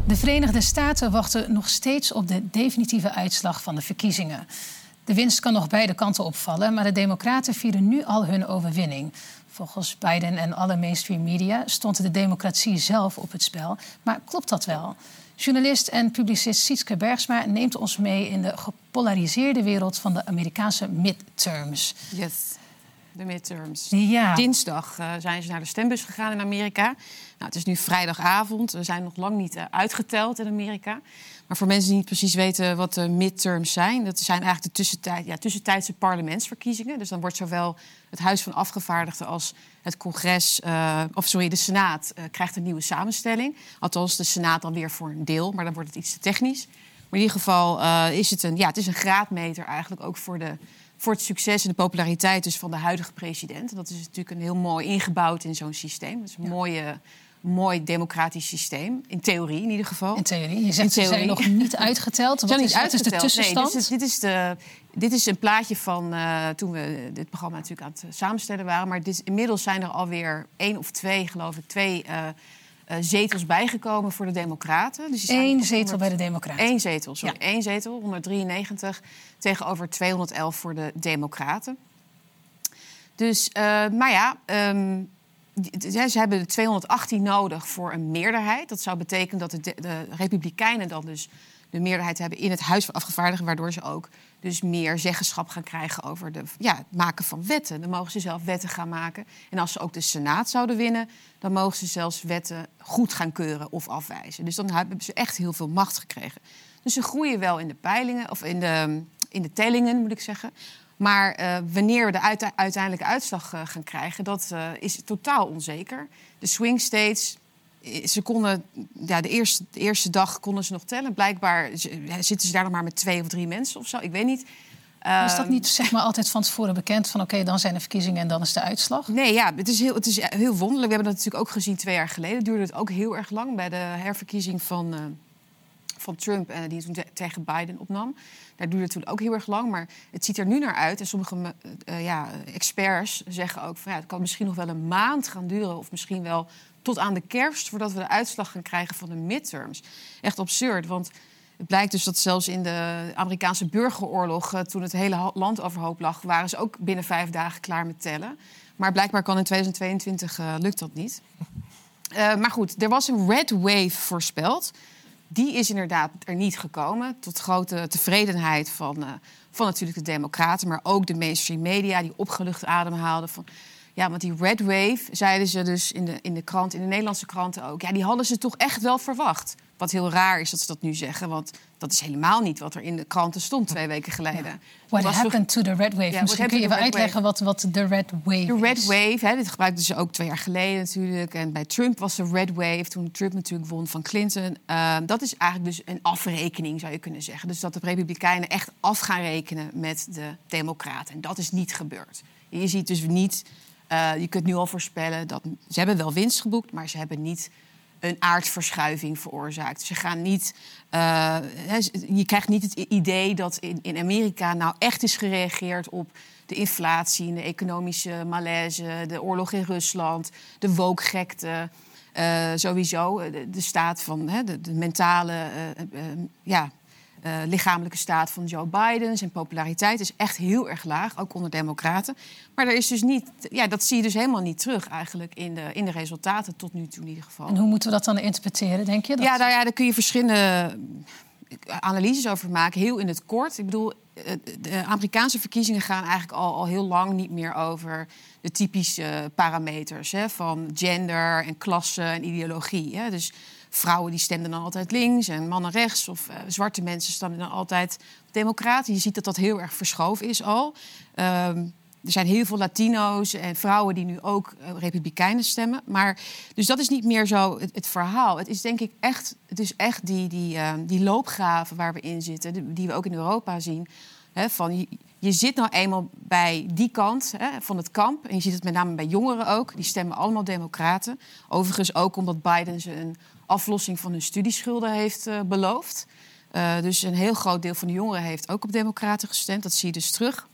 De Verenigde Staten wachten nog steeds op de definitieve uitslag van de verkiezingen. De De winst kan nog beide kanten opvallen, maar de Democraten vieren nu al hun overwinning. Volgens Biden en alle mainstream media stond de democratie zelf op het spel. Maar klopt dat wel? Journalist en publicist Sietske Bergsma neemt ons mee in de gepolariseerde wereld van de Amerikaanse midterms. Yes, de midterms. Ja. Dinsdag uh, zijn ze naar de stembus gegaan in Amerika. Nou, het is nu vrijdagavond. We zijn nog lang niet uh, uitgeteld in Amerika. Maar voor mensen die niet precies weten wat de midterms zijn... dat zijn eigenlijk de tussentijd, ja, tussentijdse parlementsverkiezingen. Dus dan wordt zowel het Huis van Afgevaardigden als het congres... Uh, of sorry, de Senaat krijgt een nieuwe samenstelling. Althans, de Senaat dan weer voor een deel, maar dan wordt het iets te technisch. Maar in ieder geval is het een, ja, het is een graadmeter eigenlijk ook voor de voor het succes en de populariteit dus van de huidige president. En dat is natuurlijk een heel mooi ingebouwd in zo'n systeem. Dat is een mooie, mooi democratisch systeem. In theorie in ieder geval. In theorie. Je zegt ze zijn nog niet uitgeteld. Wat, zijn is, niet uitgeteld. wat is de tussenstand? Nee, dit, is, dit, is de, dit is een plaatje van uh, toen we dit programma natuurlijk aan het samenstellen waren. Maar dit, inmiddels zijn er alweer één of twee, geloof ik, twee... Uh, uh, zetels bijgekomen voor de Democraten. Dus Eén zetel bij de Democraten. Eén zetel, sorry. Ja. Eén zetel, 193 tegenover 211 voor de Democraten. Dus, uh, maar ja, um, ze hebben de 218 nodig voor een meerderheid. Dat zou betekenen dat de, de, Republikeinen dan dus de meerderheid hebben in het Huis van Afgevaardigden, waardoor ze ook dus meer zeggenschap gaan krijgen over de, ja, het maken van wetten. Dan mogen ze zelf wetten gaan maken. En als ze ook de Senaat zouden winnen, dan mogen ze zelfs wetten goed gaan keuren of afwijzen. Dus dan hebben ze echt heel veel macht gekregen. Dus ze groeien wel in de peilingen, of in de, in de tellingen, moet ik zeggen. Maar uh, wanneer we de uite uiteindelijke uitslag uh, gaan krijgen, dat uh, is totaal onzeker. De swing states, ze konden, ja, de, eerste, de eerste dag konden ze nog tellen. Blijkbaar zitten ze daar nog maar met twee of drie mensen of zo. Ik weet niet. Is dat niet zeg maar, altijd van tevoren bekend van oké, okay, dan zijn er verkiezingen en dan is de uitslag? Nee, ja, het is, heel, het is heel wonderlijk. We hebben dat natuurlijk ook gezien twee jaar geleden. Duurde het ook heel erg lang bij de herverkiezing van, van Trump, uh, die toen te tegen Biden opnam. Daar duurde het toen ook heel erg lang. Maar het ziet er nu naar uit. En sommige uh, ja, experts zeggen ook van ja, het kan misschien nog wel een maand gaan duren. Of misschien wel tot aan de kerst voordat we de uitslag gaan krijgen van de midterms. Echt absurd, want het blijkt dus dat zelfs in de Amerikaanse burgeroorlog, toen het hele land overhoop lag, waren ze ook binnen vijf dagen klaar met tellen. Maar blijkbaar kan in 2022 uh, lukt dat niet. Maar goed, er was een red wave voorspeld. Die is inderdaad er niet gekomen. Tot grote tevredenheid van, van natuurlijk de Democraten, maar ook de mainstream media, die opgelucht ademhaalden van. Ja, want die red wave, zeiden ze dus in de, in de krant, in de Nederlandse kranten ook. Ja, die hadden ze toch echt wel verwacht. Wat heel raar is dat ze dat nu zeggen, want dat is helemaal niet wat er in de kranten stond twee weken geleden. What happened to the red wave? Ja, Misschien kun je even uitleggen wat, wat de red wave De red wave, hè, dit gebruikten ze ook twee jaar geleden natuurlijk. En bij Trump was de red wave, toen Trump natuurlijk won van Clinton. Uh, dat is eigenlijk dus een afrekening, zou je kunnen zeggen. Dus dat de Republikeinen echt af gaan rekenen met de Democraten. En dat is niet gebeurd. Je ziet dus niet... Uh, je kunt nu al voorspellen dat ze hebben wel winst geboekt, maar ze hebben niet een aardverschuiving veroorzaakt. Ze gaan niet, uh, je krijgt niet het idee dat in, in Amerika nou echt is gereageerd op de inflatie, de economische malaise, de oorlog in Rusland, de wookgekte. Uh, sowieso de, de, staat van hè, de, de mentale uh, ja, uh, lichamelijke staat van Joe Biden. Zijn populariteit is echt heel erg laag, ook onder Democraten. Maar er is dus niet, ja, dat zie je dus helemaal niet terug eigenlijk in de, in de resultaten tot nu toe in ieder geval. En hoe moeten we dat dan interpreteren, denk je? Dat... Ja, nou ja, daar kun je verschillende analyses over maken, heel in het kort. Ik bedoel, de Amerikaanse verkiezingen gaan eigenlijk al, al heel lang niet meer over de typische parameters hè, van gender en klasse en ideologie. Hè. Dus vrouwen die stemden dan altijd links en mannen rechts. Of uh, zwarte mensen stemden dan altijd democraten. Je ziet dat dat heel erg verschoven is al. Um, er zijn heel veel Latino's en vrouwen die nu ook uh, Republikeinen stemmen. Maar, dus dat is niet meer zo het, verhaal. Het is denk ik echt, het is echt die, die, uh, die loopgraven waar we in zitten, die, we ook in Europa zien. Van, je, zit nou eenmaal bij die kant van het kamp. En je ziet het met name bij jongeren ook. Die stemmen allemaal democraten. Overigens ook omdat Biden ze een aflossing van hun studieschulden heeft uh, beloofd. Uh, dus een heel groot deel van de jongeren heeft ook op Democraten gestemd. Dat zie je dus terug.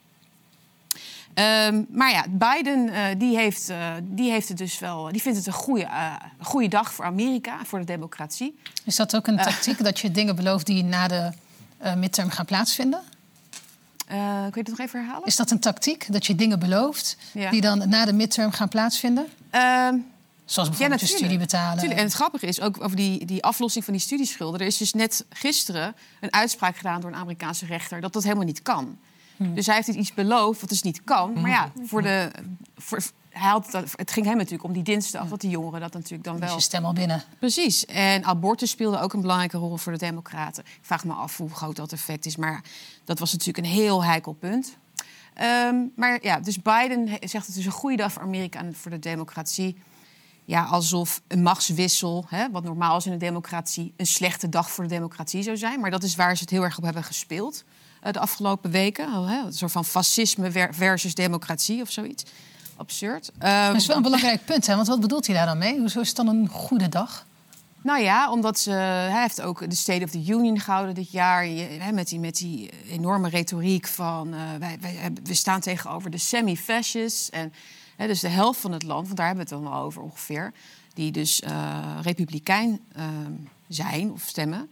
Um, maar ja, Biden uh, die heeft, die heeft het dus wel. Die vindt het een goede, goede dag voor Amerika, voor de democratie. Is dat ook een tactiek dat je dingen belooft die na de midterm gaan plaatsvinden? Uh, kun je het nog even herhalen? Is dat een tactiek, dat je dingen belooft... Ja. die dan na de midterm gaan plaatsvinden? Zoals bijvoorbeeld je studie betalen. Tuurlijk. En het grappige is ook over die, die aflossing van die studieschulden. Er is dus net gisteren een uitspraak gedaan door een Amerikaanse rechter dat dat helemaal niet kan. Hmm. Dus hij heeft dus iets beloofd wat dus niet kan. Maar ja, voor de, voor, hij had, het ging hem natuurlijk om die dinsdag, dat die jongeren dat natuurlijk dan Dus wel. je stem al binnen. Precies. En abortus speelde ook een belangrijke rol voor de Democraten. Ik vraag me af hoe groot dat effect is, maar dat was natuurlijk een heel heikel punt. Ehm, maar ja, dus Biden zegt het is een goede dag voor Amerika en voor de democratie. Ja, alsof een machtswissel, hè, wat normaal is in een democratie, een slechte dag voor de democratie zou zijn. Maar dat is waar ze het heel erg op hebben gespeeld eh, de afgelopen weken. Al, Hè, een soort van fascisme ver- versus democratie of zoiets. Absurd. Ehm, Dat is wel een belangrijk punt, hè? Want wat bedoelt hij daar dan mee? Hoezo is het dan een goede dag? Nou ja, omdat ze, hij heeft ook de State of the Union gehouden dit jaar. Met die, met die enorme retoriek van eh, wij, wij, we staan tegenover de semi-fascists. En dus de helft van het land, want daar hebben we het dan wel over ongeveer. Die dus eh, republikein eh, zijn of stemmen.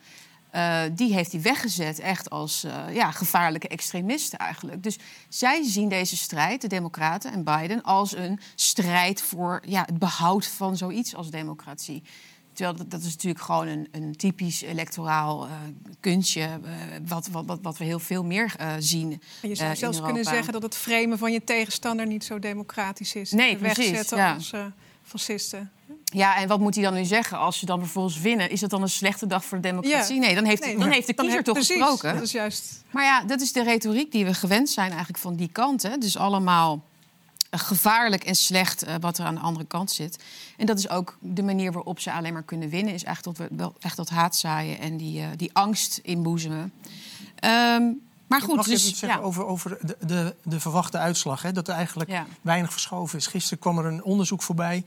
eh, die heeft hij weggezet echt als eh, ja, gevaarlijke extremisten eigenlijk. Dus zij zien deze strijd, de Democraten en Biden, als een strijd voor ja, het behoud van zoiets als democratie. Terwijl dat, dat is natuurlijk gewoon een, een typisch electoraal eh, kunstje, eh, wat, wat, wat, wat we heel veel meer eh, zien. En je zou zelfs kunnen zeggen dat het framen van je tegenstander niet zo democratisch is. Nee, precies, Wegzetten ja. als fascisten. Ja, en wat moet hij dan nu zeggen als ze dan vervolgens winnen? Is dat dan een slechte dag voor de democratie? Ja. Nee, dan heeft, Nee, dan heeft de kiezer toch precies, gesproken. Dat is juist. Maar ja, dat is de retoriek die we gewend zijn eigenlijk van die kant. Hè? Dus allemaal gevaarlijk en slecht eh, wat er aan de andere kant zit. En dat is ook de manier waarop ze alleen maar kunnen winnen. Is echt dat, we echt dat haat zaaien en die, eh, die angst inboezemen. Ehm, maar goed, Mag ik dus, iets zeggen ja. over, over de, de, de verwachte uitslag? Hè? Dat er eigenlijk Ja. weinig verschoven is. Gisteren kwam er een onderzoek voorbij.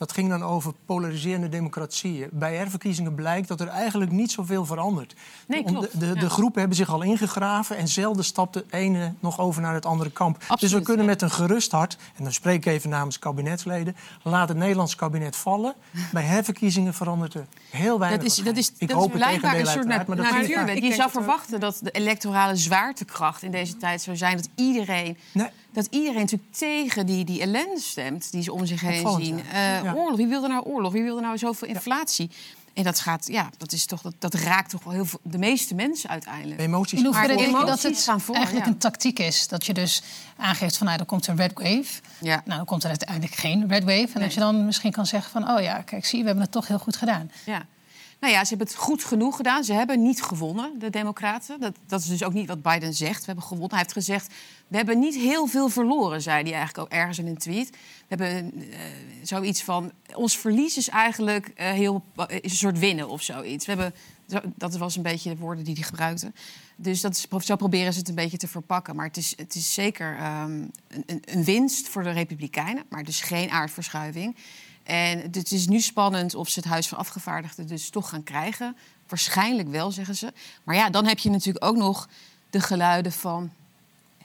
Dat ging dan over polariserende democratieën. Bij herverkiezingen blijkt dat er eigenlijk niet zoveel verandert. Nee, klopt, De, de, ja. de groepen hebben zich al ingegraven en zelden stapt de ene nog over naar het andere kamp. dus we Absoluut, kunnen ja. met een gerust hart, en dan spreek ik even namens kabinetsleden, laat het Nederlands kabinet vallen. Bij herverkiezingen verandert er heel weinig. Dat is, dat is, ik dat hoop is het blijkbaar een soort maar dat Je zou verwachten dat de electorale zwaartekracht in deze tijd zou zijn... dat iedereen, Nee. Dat iedereen natuurlijk tegen die, die ellende stemt die ze om zich heen Opvallend, zien. ja. Eh, Ja. Oorlog, wie wilde nou oorlog? Wie wilde nou zoveel inflatie? En dat gaat, ja, dat, is toch, dat, dat raakt toch wel heel veel, de meeste mensen uiteindelijk. Emoties. In hoeverre denk je dat het gaan voor, eigenlijk ja. een tactiek is? Dat je dus aangeeft van, nou, er komt een red wave. Ja. Nou, dan komt er uiteindelijk geen red wave. En dat je dan misschien kan zeggen van, oh ja, kijk, zie we hebben het toch heel goed gedaan. Ja. Nou ja, ze hebben het goed genoeg gedaan. Ze hebben niet gewonnen, de Democraten. Dat, dat is dus ook niet wat Biden zegt. We hebben gewonnen. Hij heeft gezegd, we hebben niet heel veel verloren, zei hij eigenlijk ook ergens in een tweet. We hebben eh, zoiets van, ons verlies is eigenlijk eh, heel, een soort winnen of zoiets. We hebben, dat was een beetje de woorden die hij gebruikte. Dus dat is, zo proberen ze het een beetje te verpakken. Maar het is, het is zeker ehm, een- een winst voor de Republikeinen, maar dus geen aardverschuiving. En het is nu spannend of ze het Huis van Afgevaardigden dus toch gaan krijgen. Waarschijnlijk wel, zeggen ze. Maar ja, dan heb je natuurlijk ook nog de geluiden van...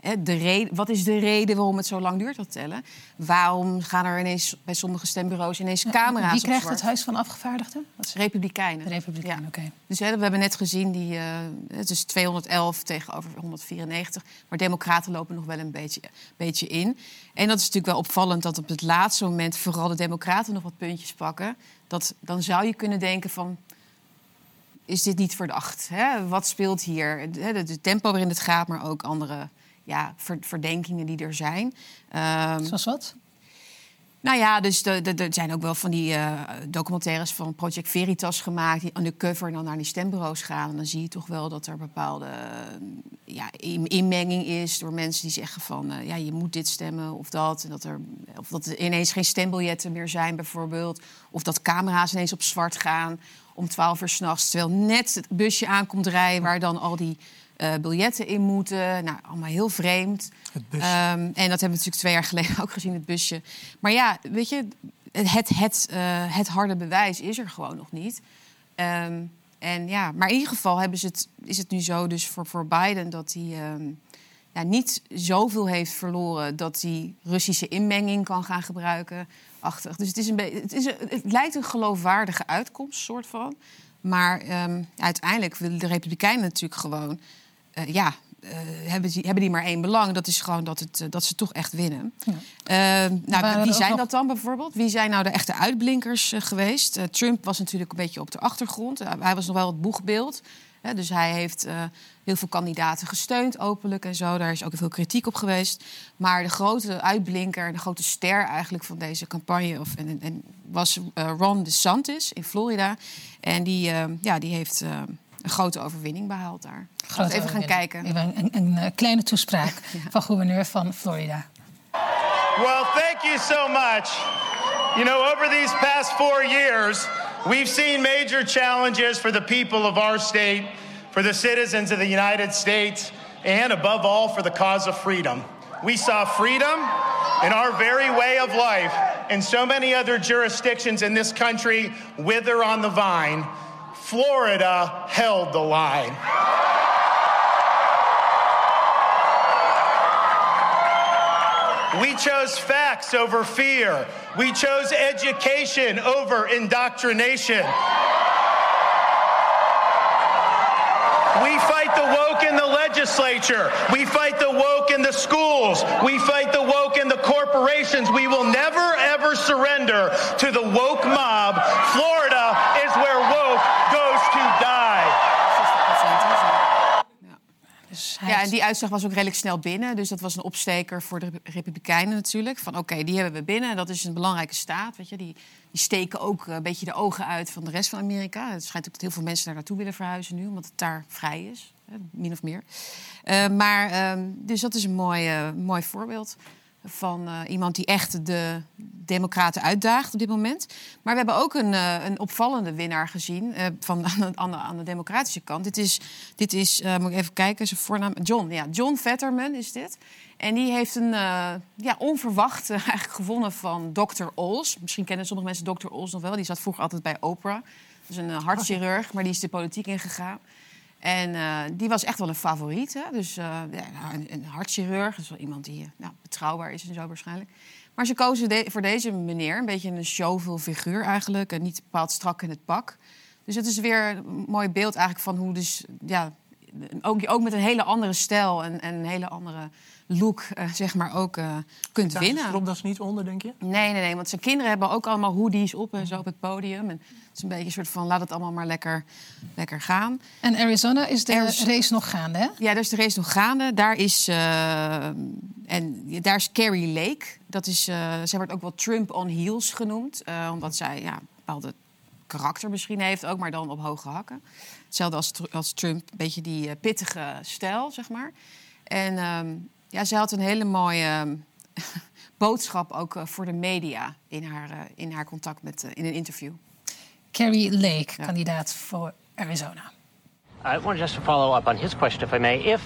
Hè, de reden, wat is de reden waarom het zo lang duurt, dat tellen? Waarom gaan er ineens bij sommige stembureaus ineens camera's Wie krijgt het Huis van Afgevaardigden? Dat is Republikeinen. de Republikein, Ja. oké. Dus hè, we hebben net gezien, die, eh, het is 211 tegenover 194. Maar democraten lopen nog wel een beetje, beetje in. En dat is natuurlijk wel opvallend dat op het laatste moment... vooral de democraten nog wat puntjes pakken. Dat, dan zou je kunnen denken van... is dit niet verdacht? Hè? Wat speelt hier? Het tempo waarin het gaat, maar ook andere ja, ver- verdenkingen die er zijn. Ehm, Zoals wat? nou ja, dus de- de- er zijn ook wel van die eh, documentaires van Project Veritas gemaakt... die undercover dan naar die stembureaus gaan. En dan zie je toch wel dat er bepaalde ja, in- inmenging is... door mensen die zeggen van, eh, ja, je moet dit stemmen of dat. En dat er, of dat er ineens geen stembiljetten meer zijn bijvoorbeeld. Of dat camera's ineens op zwart gaan om 12 uur s'nachts... terwijl net het busje aankomt rijden waar dan al die... eh, biljetten in moeten. Nou, allemaal heel vreemd. Het busje. Ehm, en dat hebben we natuurlijk twee jaar geleden ook gezien, het busje. Maar ja, weet je, het, het, eh, het harde bewijs is er gewoon nog niet. Ehm, en ja, maar in ieder geval hebben ze het, is het nu zo dus voor, voor Biden dat hij ehm, ja, niet zoveel heeft verloren dat hij Russische inmenging kan gaan gebruiken. Achtig. Dus het, is een het, is een, het lijkt een geloofwaardige uitkomst, soort van. Maar uiteindelijk willen de Republikeinen natuurlijk gewoon eh, ja, hebben, die, hebben die maar één belang. Dat is gewoon dat, het, eh, dat ze toch echt winnen. Eh, waren nou, wie zijn nog- dat dan bijvoorbeeld? Wie zijn nou de echte uitblinkers eh, geweest? Eh, Trump was natuurlijk een beetje op de achtergrond. Eh, hij was nog wel het boegbeeld. Hè, dus hij heeft eh, heel veel kandidaten gesteund, openlijk en zo. Daar is ook veel kritiek op geweest. Maar de grote uitblinker, de grote ster eigenlijk van deze campagne... Of, en, en, was eh, Ron DeSantis in Florida. En die, eh, ja, die heeft eh, een grote overwinning behaald daar. Laten we even gaan kijken. Even een, een, een, eh, kleine toespraak van gouverneur van Florida. Well, thank you so much. You know, over these past four years, we've seen major challenges for the people of our state, for the citizens of the United States, and above all, for the cause of freedom. We saw freedom in our very way of life, and so many other jurisdictions in this country wither on the vine. Florida held the line. We chose facts over fear. We chose education over indoctrination. We fight the woke in the legislature. We fight the woke in the schools. We fight the woke in the corporations. We will never, ever surrender to the woke mob. Florida Ja, en die uitslag was ook redelijk snel binnen. Dus dat was een opsteker voor de Republikeinen natuurlijk. Van oké, die hebben we binnen. En dat is een belangrijke staat. Weet je. Die, die steken ook een beetje de ogen uit van de rest van Amerika. Het schijnt ook dat heel veel mensen daar naartoe willen verhuizen nu. Omdat het daar vrij is, min of meer. Eh, maar, ehm, dus dat is een mooi, eh, mooi voorbeeld van eh, iemand die echt de democraten uitdaagt op dit moment. Maar we hebben ook een, eh, een opvallende winnaar gezien eh, van, aan, de, aan, de, aan de democratische kant. Dit is, dit is moet ik even kijken, zijn voornaam, John. Ja, John Vetterman is dit. En die heeft een ja, onverwacht eigenlijk gewonnen van Dr. Ols. Misschien kennen sommige mensen Dr. Ols nog wel. Die zat vroeger altijd bij Oprah. Dat is een hartchirurg, maar die is de politiek ingegaan. En eh, die was echt wel een favoriet. Hè? Dus eh, een, een hartchirurg, dus wel iemand die eh, nou, betrouwbaar is en zo waarschijnlijk. Maar ze kozen voor deze meneer, een beetje een showveel figuur eigenlijk. En niet bepaald strak in het pak. Dus het is weer een mooi beeld eigenlijk van hoe dus... Ja, ook, ook met een hele andere stijl en een hele andere look, eh, zeg maar, ook eh, kunt Daar winnen. klopt dat niet onder, denk je? Nee, nee, nee. Want zijn kinderen hebben ook allemaal hoodies op en zo op het podium. En het is een beetje een soort van, laat het allemaal maar lekker, lekker gaan. En Arizona is de race nog gaande, hè? Ja, daar is de race nog gaande. Daar is, eh, en daar is Carrie Lake. Dat is, eh, zij wordt ook wel Trump on heels genoemd. eh, omdat zij ja, een bepaalde karakter misschien heeft, ook maar dan op hoge hakken. Hetzelfde als, Tr- als Trump, een beetje die pittige stijl, zeg maar. En ehm, ja, zij had een hele mooie ehm, boodschap ook eh, voor de media in haar, eh, in haar contact met, eh, in een interview. Carrie Lake, kandidaat voor Arizona. I want just to follow up on his question, if I may. If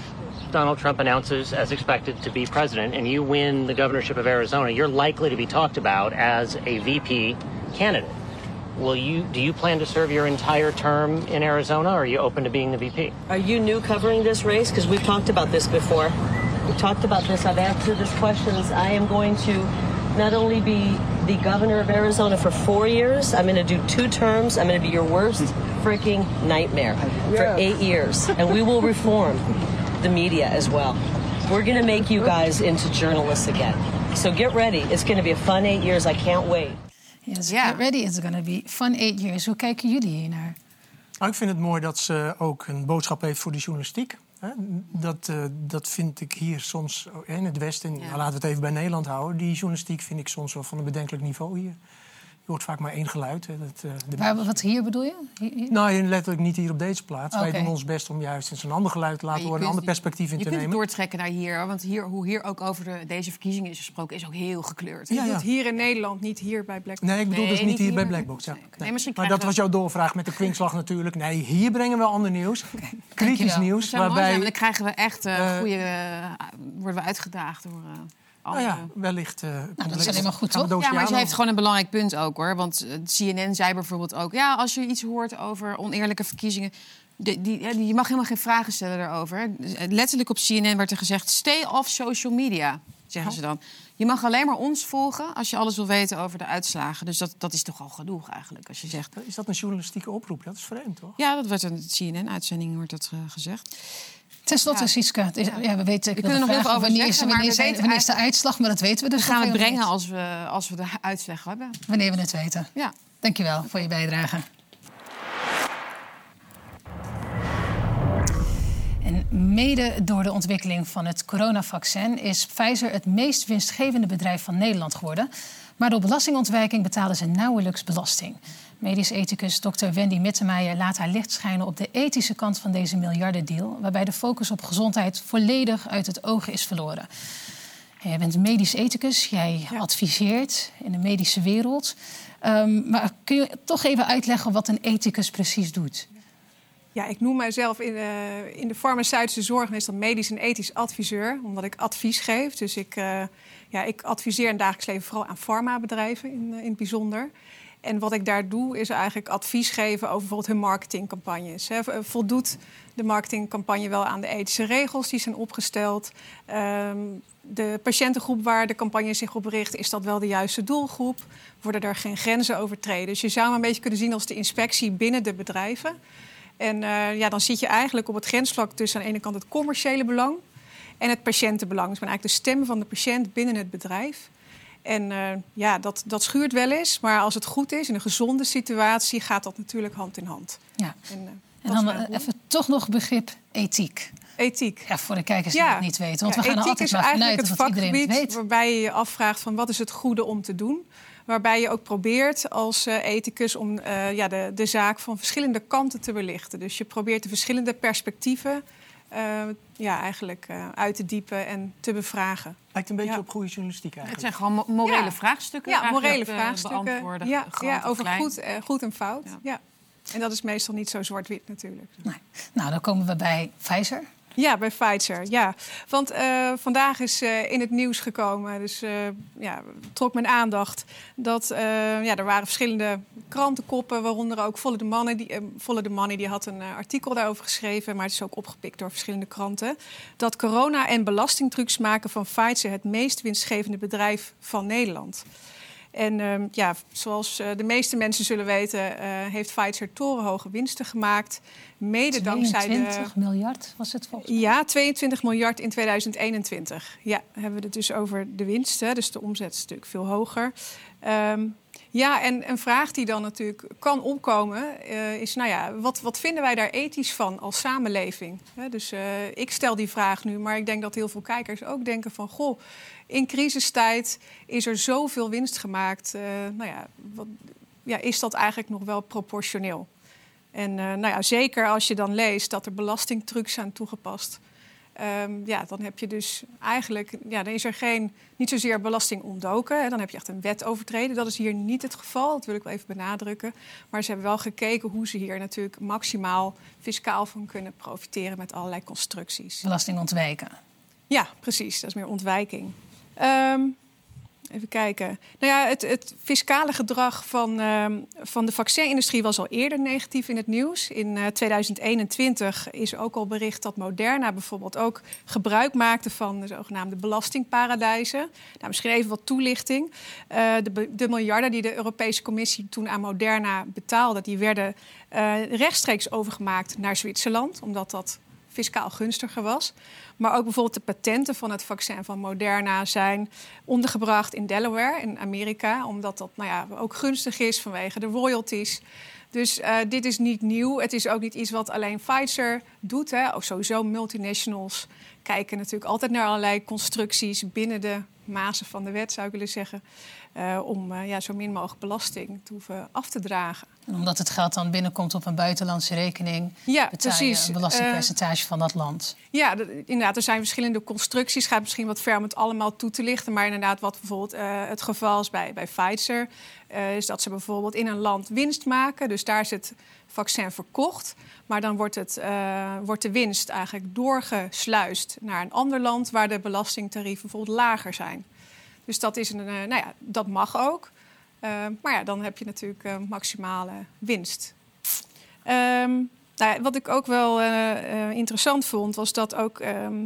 Donald Trump announces, as expected, to be president, and you win the governorship of Arizona, you're likely to be talked about as a VP candidate. Will you? Do you plan to serve your entire term in Arizona, or are you open to being the VP? Are you new covering this race? Because we've talked about this before. We've talked about this. I've answered these questions. I am going to not only be the governor of Arizona for four years, I'm going to do two terms. I'm going to be your worst freaking nightmare for eight years. And we will reform the media as well. We're going to make you guys into journalists again. So get ready. It's going to be a fun eight years. I can't wait. Yes, get ready. It's going to be fun eight years. Hoe kijken jullie hier naar? Nou, ik vind het mooi dat ze ook een boodschap heeft voor de journalistiek. Dat, eh, dat vind ik hier soms in het Westen, nou, laten we het even bij Nederland houden. Die journalistiek vind ik soms wel van een bedenkelijk niveau hier. Je hoort vaak maar één geluid. Hè, dat, eh, de- Waar, wat hier bedoel je? Hier- hier? Nou, letterlijk niet hier op deze plaats. Wij doen ons best om juist eens een ander geluid te laten Je horen, een kunt- ander perspectief in je te kunt nemen. het doortrekken naar hier. hoor, Want hier, hoe hier ook over de, deze verkiezingen is gesproken, is ook heel gekleurd. Je doet hier in Nederland, niet hier bij Black Nee, ik bedoel Nee, dus niet niet hier hier, bij maar- Blackbox. Ja. Nee. misschien maar krijgen dat we- was jouw doorvraag met de kwinkslag natuurlijk. Nee, hier brengen we ander nieuws. Kritisch nieuws. Waarbij, zijn, dan krijgen we echt eh, eh, goede... worden we uitgedaagd door... nou ja, wellicht... eh, dat is alleen maar goed, toch? Ja, maar ze heeft gewoon een belangrijk punt ook hoor. Want eh, CNN zei bijvoorbeeld ook: ja, als je iets hoort over oneerlijke verkiezingen. de- die, je mag helemaal geen vragen stellen daarover. Letterlijk op CNN werd er gezegd: stay off social media, zeggen ze dan. Je mag alleen maar ons volgen als je alles wil weten over de uitslagen. Dus dat, dat is toch al genoeg eigenlijk, als je zegt. Is dat een journalistieke oproep? Dat is vreemd, toch? Ja, dat werd in de CNN-uitzending wordt dat eh, gezegd. Ten slotte, Siska, het is- ja. we weten, We kunnen nog heel veel over wanneer, is, zeggen, wanneer, weten wanneer is de uitslag, maar dat weten we dus We gaan het brengen als we, als we de uitslag hebben. Wanneer we het weten. Ja. Dankjewel voor je bijdrage. En mede door de ontwikkeling van het coronavaccin is Pfizer het meest winstgevende bedrijf van Nederland geworden. Maar door belastingontwijking betalen ze nauwelijks belasting. Medisch ethicus Dr. Wendy Mittermeijer laat haar licht schijnen op de ethische kant van deze miljardendeal, waarbij de focus op gezondheid volledig uit het oog is verloren. Jij bent medisch ethicus, jij adviseert in de medische wereld. Ehm, maar kun je toch even uitleggen wat een ethicus precies doet? Ja, ik noem mijzelf in, de- in de farmaceutische zorg meestal medisch en ethisch adviseur, omdat ik advies geef. Dus ik, eh, ja, ik adviseer in het dagelijks leven vooral aan farmabedrijven in, eh, in het bijzonder. En wat ik daar doe, is eigenlijk advies geven over bijvoorbeeld hun marketingcampagnes. V- Voldoet de marketingcampagne wel aan de ethische regels die zijn opgesteld? Ehm, de patiëntengroep waar de campagne zich op richt, is dat wel de juiste doelgroep? Worden er geen grenzen overtreden? Dus je zou me een beetje kunnen zien als de inspectie binnen de bedrijven. En eh, ja, dan zit je eigenlijk op het grensvlak tussen aan de ene kant het commerciële belang en het patiëntenbelang. Dus eigenlijk de stem van de patiënt binnen het bedrijf. En eh, ja, dat, dat schuurt wel eens. Maar als het goed is, in een gezonde situatie, gaat dat natuurlijk hand in hand. Ja. En, eh, En dan even toch nog begrip ethiek. Ethiek. Ja, voor de kijkers die het niet weten. Want Ja, we gaan er ethiek altijd is maar vanuit het het vakgebied weet. waarbij je je afvraagt van wat is het goede om te doen. Waarbij je ook probeert als eh, ethicus om ja, de, de zaak van verschillende kanten te belichten. Dus je probeert de verschillende perspectieven eh, ja, eigenlijk eh, uit te diepen en te bevragen. Lijkt een beetje Ja. op goede journalistiek Het eigenlijk. zijn gewoon mo- morele Ja. vraagstukken. Ja, morele eh, vraagstukken. Ja, ja, over goed, eh, goed en fout. Ja. En dat is meestal niet zo zwart-wit natuurlijk. Nou, dan komen we bij Pfizer. Ja, bij Pfizer. Ja, want eh, vandaag is eh, in het nieuws gekomen, dus eh, ja, trok mijn aandacht dat ja, er waren verschillende krantenkoppen, waaronder ook Volle de Money. Die, Volle de Money die had een artikel daarover geschreven, maar het is ook opgepikt door verschillende kranten. Dat corona- en belastingtrucs maken van Pfizer het meest winstgevende bedrijf van Nederland. En ehm, ja, zoals eh, de meeste mensen zullen weten, eh, heeft Pfizer torenhoge winsten gemaakt. Mede dankzij de. 22 miljard was het volgens mij. Ja, 22 miljard in 2021. Ja, hebben we het dus over de winst. Hè? Dus de omzet is natuurlijk veel hoger. Ehm, ja, en een vraag die dan natuurlijk kan opkomen eh, is... nou ja, wat, wat vinden wij daar ethisch van als samenleving? Dus ik stel die vraag nu, maar ik denk dat heel veel kijkers ook denken van... goh, in crisistijd is er zoveel winst gemaakt. Eh, nou ja, wat, ja, is dat eigenlijk nog wel proportioneel? En eh, nou ja, zeker als je dan leest dat er belastingtrucs zijn toegepast. Ehm, ja, dan heb je dus eigenlijk, ja, dan is er geen, niet zozeer belasting ontdoken. Hè, dan heb je echt een wet overtreden. Dat is hier niet het geval, dat wil ik wel even benadrukken. Maar ze hebben wel gekeken hoe ze hier natuurlijk maximaal fiscaal van kunnen profiteren met allerlei constructies. Belasting ontwijken. Ja, precies. Dat is meer ontwijking. Ehm, even kijken. Nou ja, het, het fiscale gedrag van, ehm, van de vaccinindustrie was al eerder negatief in het nieuws. In eh, 2021 is ook al bericht dat Moderna bijvoorbeeld ook gebruik maakte van de zogenaamde belastingparadijzen. Nou, misschien even wat toelichting. Eh, de, de miljarden die de Europese Commissie toen aan Moderna betaalde, die werden eh, rechtstreeks overgemaakt naar Zwitserland, omdat dat fiscaal gunstiger was. Maar ook bijvoorbeeld de patenten van het vaccin van Moderna zijn ondergebracht in Delaware in Amerika, omdat dat nou ja, ook gunstig is vanwege de royalties. Dus eh, dit is niet nieuw. Het is ook niet iets wat alleen Pfizer doet. Hè. Ook sowieso multinationals kijken natuurlijk altijd naar allerlei constructies binnen de mazen van de wet, zou ik willen zeggen. Eh, om eh, ja, zo min mogelijk belasting te hoeven af te dragen. En omdat het geld dan binnenkomt op een buitenlandse rekening, Ja, betaal precies. je een belastingpercentage van dat land. Ja, inderdaad. Er zijn verschillende constructies. Het gaat misschien wat ver om het allemaal toe te lichten. Maar inderdaad, wat bijvoorbeeld eh, het geval is bij, bij Pfizer... eh, is dat ze bijvoorbeeld in een land winst maken. Dus daar is het vaccin verkocht. Maar dan wordt, het, eh, wordt de winst eigenlijk doorgesluist naar een ander land... waar de belastingtarieven bijvoorbeeld lager zijn. Dus dat, is een, eh, nou ja, dat mag ook. Eh, maar ja, dan heb je natuurlijk eh, maximale winst. Ehm, nou ja, wat ik ook wel eh, interessant vond, was dat ook ehm,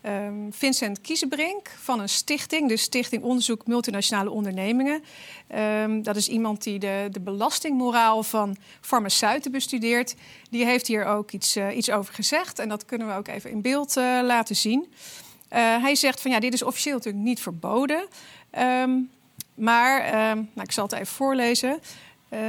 ehm, Vincent Kiezenbrink van een stichting, de Stichting Onderzoek Multinationale Ondernemingen. Ehm, dat is iemand die de, de belastingmoraal van farmaceuten bestudeert. Die heeft hier ook iets, iets over gezegd en dat kunnen we ook even in beeld laten zien. Eh, hij zegt van ja, dit is officieel natuurlijk niet verboden. Ehm, maar, ehm, nou, ik zal het even voorlezen. Eh,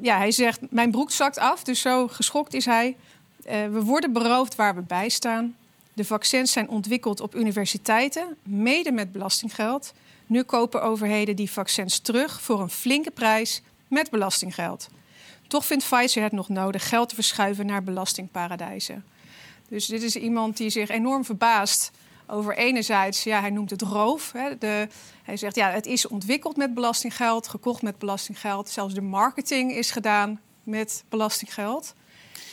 ja, hij zegt, mijn broek zakt af, dus zo geschokt is hij. Eh, we worden beroofd waar we bij staan. De vaccins zijn ontwikkeld op universiteiten, mede met belastinggeld. Nu kopen overheden die vaccins terug voor een flinke prijs met belastinggeld. Toch vindt Pfizer het nog nodig geld te verschuiven naar belastingparadijzen. Dus dit is iemand die zich enorm verbaast over enerzijds, ja, hij noemt het roof. Hè, de, hij zegt, ja, het is ontwikkeld met belastinggeld, gekocht met belastinggeld. Zelfs de marketing is gedaan met belastinggeld.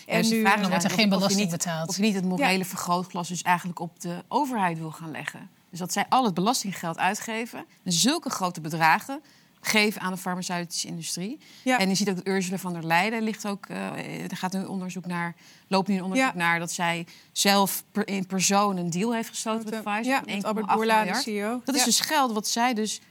En dus nu vraag wordt er geen belasting betaald. Of je niet het morele vergrootglas dus eigenlijk op de overheid wil gaan leggen. Dus dat zij al het belastinggeld uitgeven, en zulke grote bedragen geven aan de farmaceutische industrie. Ja. En je ziet ook dat Ursula van der Leyen ligt ook, eh, er gaat nu onderzoek naar, loopt nu een onderzoek Ja. naar dat zij zelf per, in persoon een deal heeft gesloten met Pfizer. Ja, van met 1,8 Albert Bourla, de. CEO. Dat is Ja. dus geld wat zij dus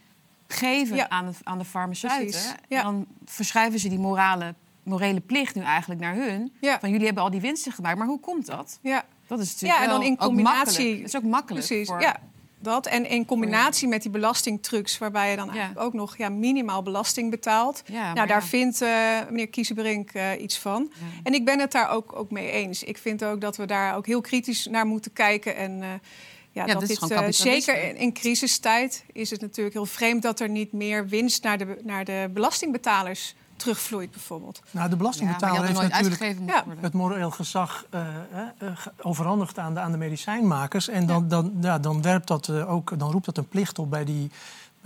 geven Ja. aan, de, aan de farmaceuten. En dan verschuiven ze die morale, morele plicht nu eigenlijk naar hun. Van jullie hebben al die winsten gemaakt, maar hoe komt dat? Ja. Dat is natuurlijk Ja, en dan in ook combinatie. makkelijk. Het is ook makkelijk. Precies, voor- ja. Dat. En in combinatie met die belastingtrucs, waarbij je dan eigenlijk ook nog ja, minimaal belasting betaalt. nou, daar vindt eh, meneer Kiezenbrink eh, iets van. En ik ben het daar ook, ook mee eens. Ik vind ook dat we daar ook heel kritisch naar moeten kijken. En eh, ja, Ja, dat dit kapitalisme. zeker in, in crisistijd is het natuurlijk heel vreemd dat er niet meer winst naar de, naar de belastingbetalers terugvloeit, bijvoorbeeld. Nou, de belastingbetaler Ja, heeft natuurlijk moeten het moreel gezag eh, eh, eh, overhandigd aan de, aan de medicijnmakers. En dan, dan, ja, dan, werpt dat, ook, dan roept dat een plicht op bij die,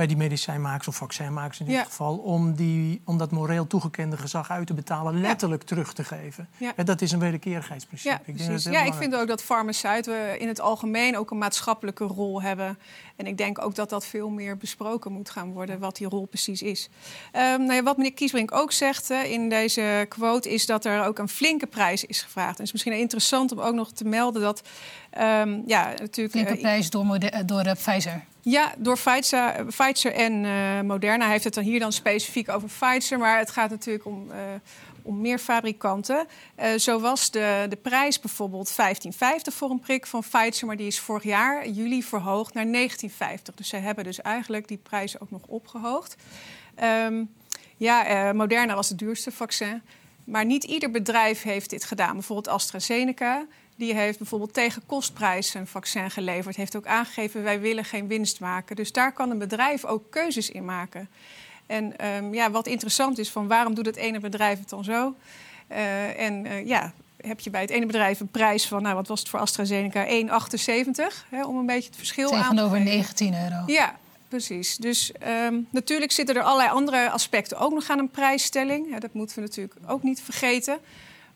bij die medicijnmakers of vaccinmakers in dit Ja. geval. Om, die, om dat moreel toegekende gezag uit te betalen, letterlijk terug te geven. Ja. En dat is een wederkerigheidsprincipe. Ja, Ik denk dat Ja, ik vind ook dat farmaceuten in het algemeen ook een maatschappelijke rol hebben. En ik denk ook dat dat veel meer besproken moet gaan worden, wat die rol precies is. Ehm, nou ja, wat meneer Kiesbrink ook zegt in deze quote, is dat er ook een flinke prijs is gevraagd. En het is misschien interessant om ook nog te melden dat. ehm, ja, natuurlijk. Flinke eh, prijs door, door eh, Pfizer. Ja, door Pfizer, Pfizer en eh, Moderna heeft het dan hier dan specifiek over Pfizer. Maar het gaat natuurlijk om, eh, om meer fabrikanten. Eh, zo was de, de prijs bijvoorbeeld 15,50 voor een prik van Pfizer. Maar die is vorig jaar, juli, verhoogd naar 19,50. Dus zij hebben dus eigenlijk die prijs ook nog opgehoogd. Ehm, ja, Moderna was het duurste vaccin. Maar niet ieder bedrijf heeft dit gedaan. Bijvoorbeeld AstraZeneca. Die heeft bijvoorbeeld tegen kostprijs een vaccin geleverd. Heeft ook aangegeven, wij willen geen winst maken. Dus daar kan een bedrijf ook keuzes in maken. En ehm, ja, wat interessant is, van waarom doet het ene bedrijf het dan zo? Eh, en eh, ja, heb je bij het ene bedrijf een prijs van, nou, wat was het voor AstraZeneca? 1,78, hè, om een beetje het verschil aan te Tegenover geven. 19 euro. Ja, precies. Dus ehm, natuurlijk zitten er allerlei andere aspecten ook nog aan een prijsstelling. Ja, dat moeten we natuurlijk ook niet vergeten.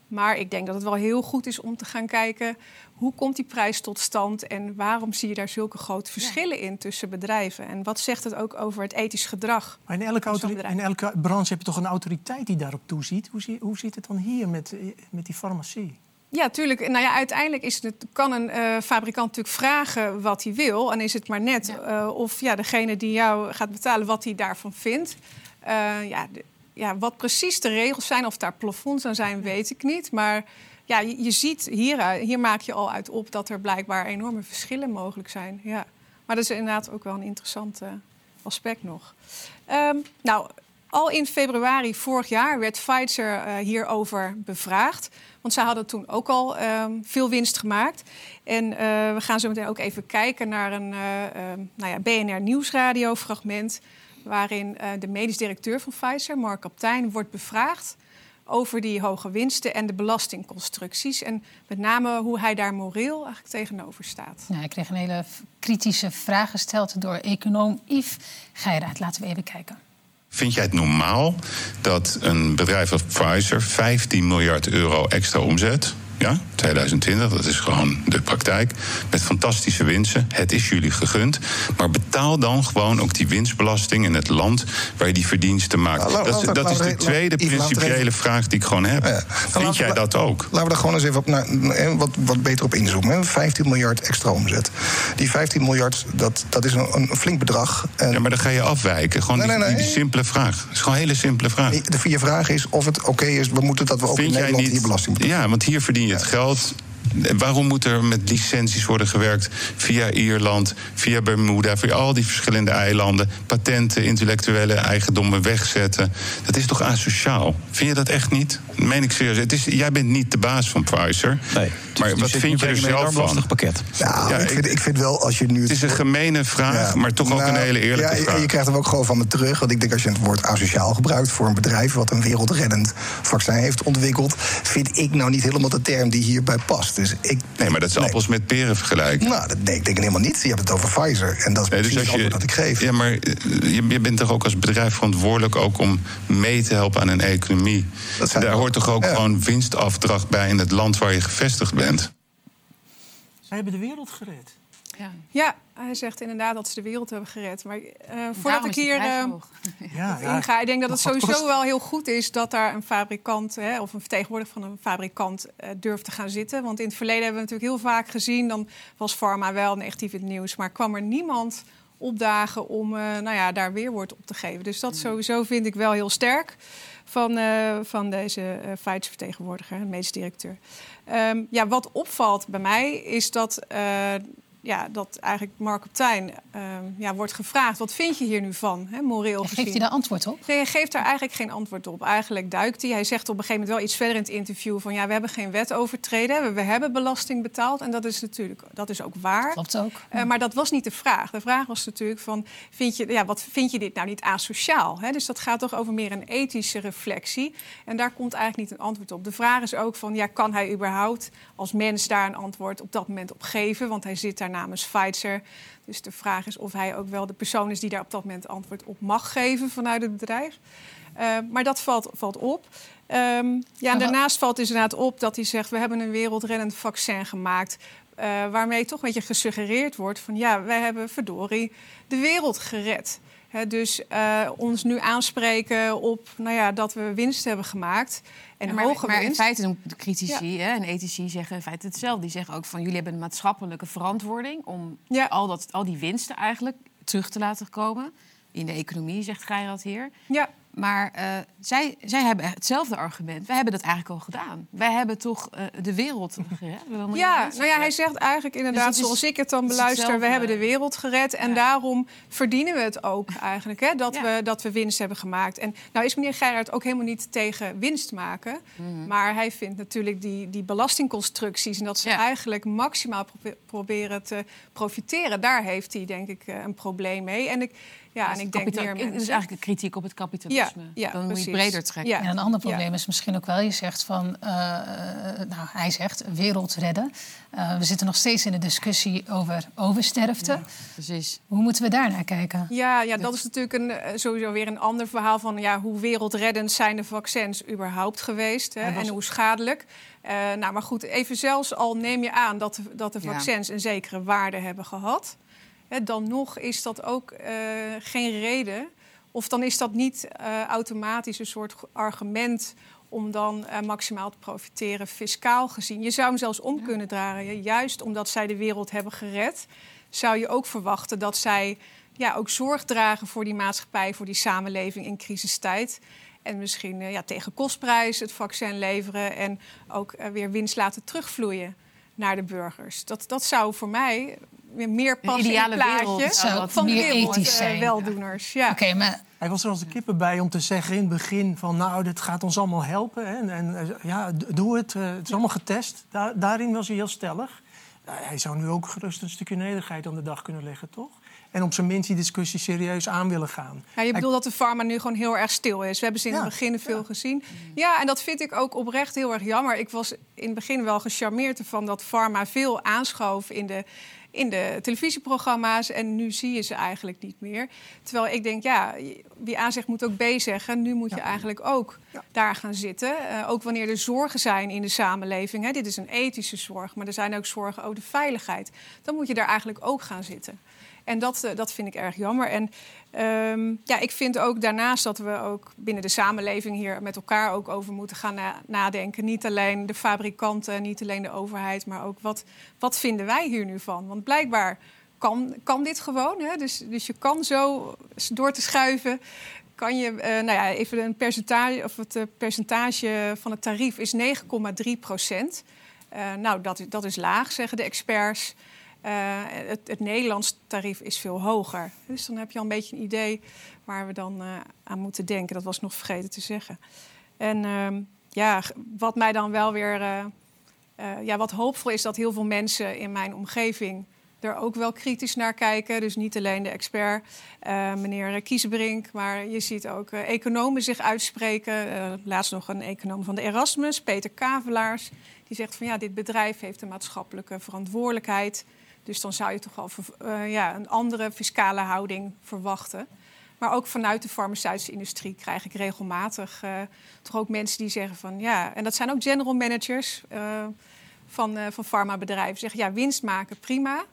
Maar ik denk dat het wel heel goed is om te gaan kijken... hoe komt die prijs tot stand en waarom zie je daar zulke grote verschillen in tussen bedrijven? En wat zegt het ook over het ethisch gedrag? Maar in elke, in elke branche heb je toch een autoriteit die daarop toeziet. Hoe, zie, hoe zit het dan hier met, eh, met die farmacie? Ja, tuurlijk. Nou ja, uiteindelijk is het, kan een eh, fabrikant natuurlijk vragen wat hij wil. En is het maar net eh, of ja, degene die jou gaat betalen wat hij daarvan vindt. Eh, ja, ja, wat precies de regels zijn, of daar plafonds aan zijn, weet ik niet. Maar ja, je, je ziet hier, hier maak je al uit op dat er blijkbaar enorme verschillen mogelijk zijn. Ja. Maar dat is inderdaad ook wel een interessant eh, aspect nog. Ehm, nou, al in februari vorig jaar werd Pfizer eh, hierover bevraagd. Want zij hadden toen ook al ehm, veel winst gemaakt. En eh, we gaan zo meteen ook even kijken naar een eh, ehm, nou ja, BNR Nieuwsradio fragment. Waarin eh, de medisch directeur van Pfizer, Mark Kaptein, wordt bevraagd over die hoge winsten en de belastingconstructies. En met name hoe hij daar moreel eigenlijk tegenover staat. Nou, ik kreeg een hele kritische vraag gesteld door econoom Yves Geiraat. Laten we even kijken. Vind jij het normaal dat een bedrijf als Pfizer 15 miljard euro extra omzet Ja, 2020, dat is gewoon de praktijk. Met fantastische winsten. Het is jullie gegund. Maar betaal dan gewoon ook die winstbelasting in het land waar je die verdiensten maakt. Nou, dat is, laat- dat is de tweede principiële vraag die ik gewoon heb. laten Vind jij dat ook? Laten we daar gewoon eens even op, wat, wat beter op inzoomen. hè. 15 miljard extra omzet. Die 15 miljard, dat, dat is een, een flink bedrag. En Ja, maar dan ga je afwijken. Gewoon Nee, die, nee, die- nee. die simpele vraag. Het is gewoon een hele simpele vraag. de vier vraag is of het oké is, we moeten dat we ook in Vind Nederland niet, hier belasting betalen. Ja, want hier verdien je het geld. Waarom moet er met licenties worden gewerkt via Ierland, via Bermuda, via al die verschillende eilanden, patenten, intellectuele eigendommen wegzetten? Dat is toch asociaal? Vind je dat echt niet? Dat meen ik serieus. Het is, jij bent niet de baas van Pfizer. Nee. Maar die wat vind je er zelf van? lastig pakket. Ja, ik, vind, ik vind wel als je nu. Het is een gemene vraag, maar toch ook Nou, een hele eerlijke ja, vraag. En je krijgt hem ook gewoon van me terug. Want ik denk als je het woord asociaal gebruikt voor een bedrijf wat een wereldreddend vaccin heeft ontwikkeld, vind ik nou niet helemaal de term die hierbij past. Dus ik, nee, maar dat is appels met peren vergelijken. Nou, dat denk ik denk ik helemaal niet. Je hebt het over Pfizer. En dat is Nee, precies dus het antwoord dat ik geef. Ja, maar eh, je, je bent toch ook als bedrijf verantwoordelijk ook om mee te helpen aan een economie. Daar hoort toch ook gewoon winstafdracht bij in het land waar je gevestigd bent. Zij hebben de wereld gered. Ja. Ja, hij zegt inderdaad dat ze de wereld hebben gered. Maar eh, voordat ik hier eh, hoog. Ja, op inga, ik denk dat het sowieso wel heel goed is dat daar een fabrikant hè, of een vertegenwoordiger van een fabrikant eh, durft te gaan zitten. Want in het verleden hebben we natuurlijk heel vaak gezien, dan was pharma wel negatief in het nieuws, maar kwam er niemand opdagen om eh, nou ja, daar weerwoord op te geven. Dus dat sowieso vind ik wel heel sterk van, eh, van deze eh Pfizer-vertegenwoordiger, medisch directeur. Ehm, ja, wat opvalt bij mij is dat, eh, ja, dat eigenlijk Mark Optijn ehm, ja, wordt gevraagd... wat vind je hier nu van, hè, moreel Geeft gezien? hij daar antwoord op? Nee, hij geeft daar eigenlijk geen antwoord op. Eigenlijk duikt hij. Hij zegt op een gegeven moment wel iets verder in het interview... van ja, we hebben geen wet overtreden, we, we hebben belasting betaald. En dat is natuurlijk dat is ook waar. Klopt ook. Eh, maar dat was niet de vraag. De vraag was natuurlijk van, vind je, ja, wat vind je dit nou niet asociaal? Hè? Dus dat gaat toch over meer een ethische reflectie. En daar komt eigenlijk niet een antwoord op. De vraag is ook van, ja, kan hij überhaupt als mens daar een antwoord op dat moment op geven? Want hij zit daar namens Pfizer. Dus de vraag is of hij ook wel de persoon is die daar op dat moment antwoord op mag geven vanuit het bedrijf. Eh, maar dat valt, valt op. Ehm, ja, en daarnaast valt dus inderdaad op dat hij zegt... we hebben een wereldreddend vaccin gemaakt... eh, waarmee toch een beetje gesuggereerd wordt van... ja, wij hebben verdorie de wereld gered. Dus eh, ons nu aanspreken op nou ja, dat we winst hebben gemaakt... en Ja, maar, hoge maar in feite doen de critici hè, en ethici zeggen in feite hetzelfde. Die zeggen ook van jullie hebben een maatschappelijke verantwoording om al, dat, al die winsten eigenlijk terug te laten komen. In de economie, zegt Geirad hier. Ja. Maar eh, zij, zij hebben hetzelfde argument. Wij hebben dat eigenlijk al gedaan. Wij hebben toch eh, de wereld gered. We Ja, nou ja, hij zegt eigenlijk inderdaad, Dus is- zoals ik het dan het beluister... we hebben de wereld gered en daarom verdienen we het ook eigenlijk... Hè, dat, we, dat we winst hebben gemaakt. En nou is meneer Gerard ook helemaal niet tegen winst maken... Mhm. maar hij vindt natuurlijk die, die belastingconstructies... en dat ze eigenlijk maximaal probe- proberen te profiteren... daar heeft hij denk ik eh, een probleem mee. En ik, ja, en ik denk meer Het is eigenlijk een kritiek op het kapitalisme. Ja, ja, Dan moet je breder trekken. Ja. En een ander probleem is misschien ook wel, je zegt van, eh, nou, hij zegt wereld redden. Eh, we zitten nog steeds in de discussie over oversterfte. precies. Hoe moeten we daar naar kijken? Ja, ja, dat is natuurlijk een, eh, sowieso weer een ander verhaal van ja, hoe wereldreddend zijn de vaccins überhaupt geweest hè, was- en hoe schadelijk. Eh, nou, maar goed, even zelfs al neem je aan dat de, dat de Ja. vaccins een zekere waarde hebben gehad, hè, dan nog is dat ook eh, geen reden. Of dan is dat niet eh, automatisch een soort argument om dan eh, maximaal te profiteren fiscaal gezien. Je zou hem zelfs om kunnen draaien. Juist omdat zij de wereld hebben gered, zou je ook verwachten dat zij ja, ook zorg dragen voor die maatschappij, voor die samenleving in crisistijd. En misschien ja, tegen kostprijs het vaccin leveren en ook weer winst laten terugvloeien naar de burgers. Dat, dat zou voor mij meer passen in het plaatje wereld van de meer wereld, ethisch eh, zijn. weldoeners. Ja. Oké, maar Hij was er als de kippen bij om te zeggen in het begin van... nou, dit gaat ons allemaal helpen. Hè? En, en eh, ja, doe het. eh, het is allemaal getest. Daar, daarin was hij heel stellig. Hij zou nu ook gerust een stukje nederigheid aan de dag kunnen leggen, toch? En op zijn minst die discussie serieus aan willen gaan. Ja, je bedoelt dat de pharma nu gewoon heel erg stil is. We hebben ze in Ja, het begin veel gezien. Ja, en dat vind ik ook oprecht heel erg jammer. Ik was in het begin wel gecharmeerd ervan dat pharma veel aanschoof in de, in de televisieprogramma's. En nu zie je ze eigenlijk niet meer. Terwijl ik denk, ja, wie A zegt moet ook B zeggen. Nu moet je eigenlijk ook daar gaan zitten. Eh, ook wanneer er zorgen zijn in de samenleving. Hè. Dit is een ethische zorg, maar er zijn ook zorgen over de veiligheid. Dan moet je daar eigenlijk ook gaan zitten. En dat, eh, dat vind ik erg jammer. En ehm, ja, ik vind ook daarnaast dat we ook binnen de samenleving hier met elkaar ook over moeten gaan nadenken. Niet alleen de fabrikanten, niet alleen de overheid, maar ook wat, wat vinden wij hier nu van? Want blijkbaar kan, kan dit gewoon. Hè? Dus, dus je kan zo door te schuiven. Kan je, uh, nou ja, even een percentage, of het uh, percentage van het tarief is 9,3 procent. Nou, dat, dat is laag, zeggen de experts. Uh, het, het, Nederlands tarief is veel hoger. Dus dan heb je al een beetje een idee waar we dan uh, aan moeten denken. Dat was nog vergeten te zeggen. En uh, ja, wat mij dan wel weer. Uh, ja, wat hoopvol is dat heel veel mensen in mijn omgeving er ook wel kritisch naar kijken. Dus niet alleen de expert, meneer Kiezenbrink, maar je ziet ook economen zich uitspreken. laatst nog een econoom van de Erasmus, Peter Kavelaars. Die zegt van ja, dit bedrijf heeft een maatschappelijke verantwoordelijkheid. Dus dan zou je toch wel uh, ja, een andere fiscale houding verwachten. Maar ook vanuit de farmaceutische industrie krijg ik regelmatig uh, toch ook mensen die zeggen van ja, en dat zijn ook general managers uh, van, van farmabedrijven, zeggen ja, winst maken prima.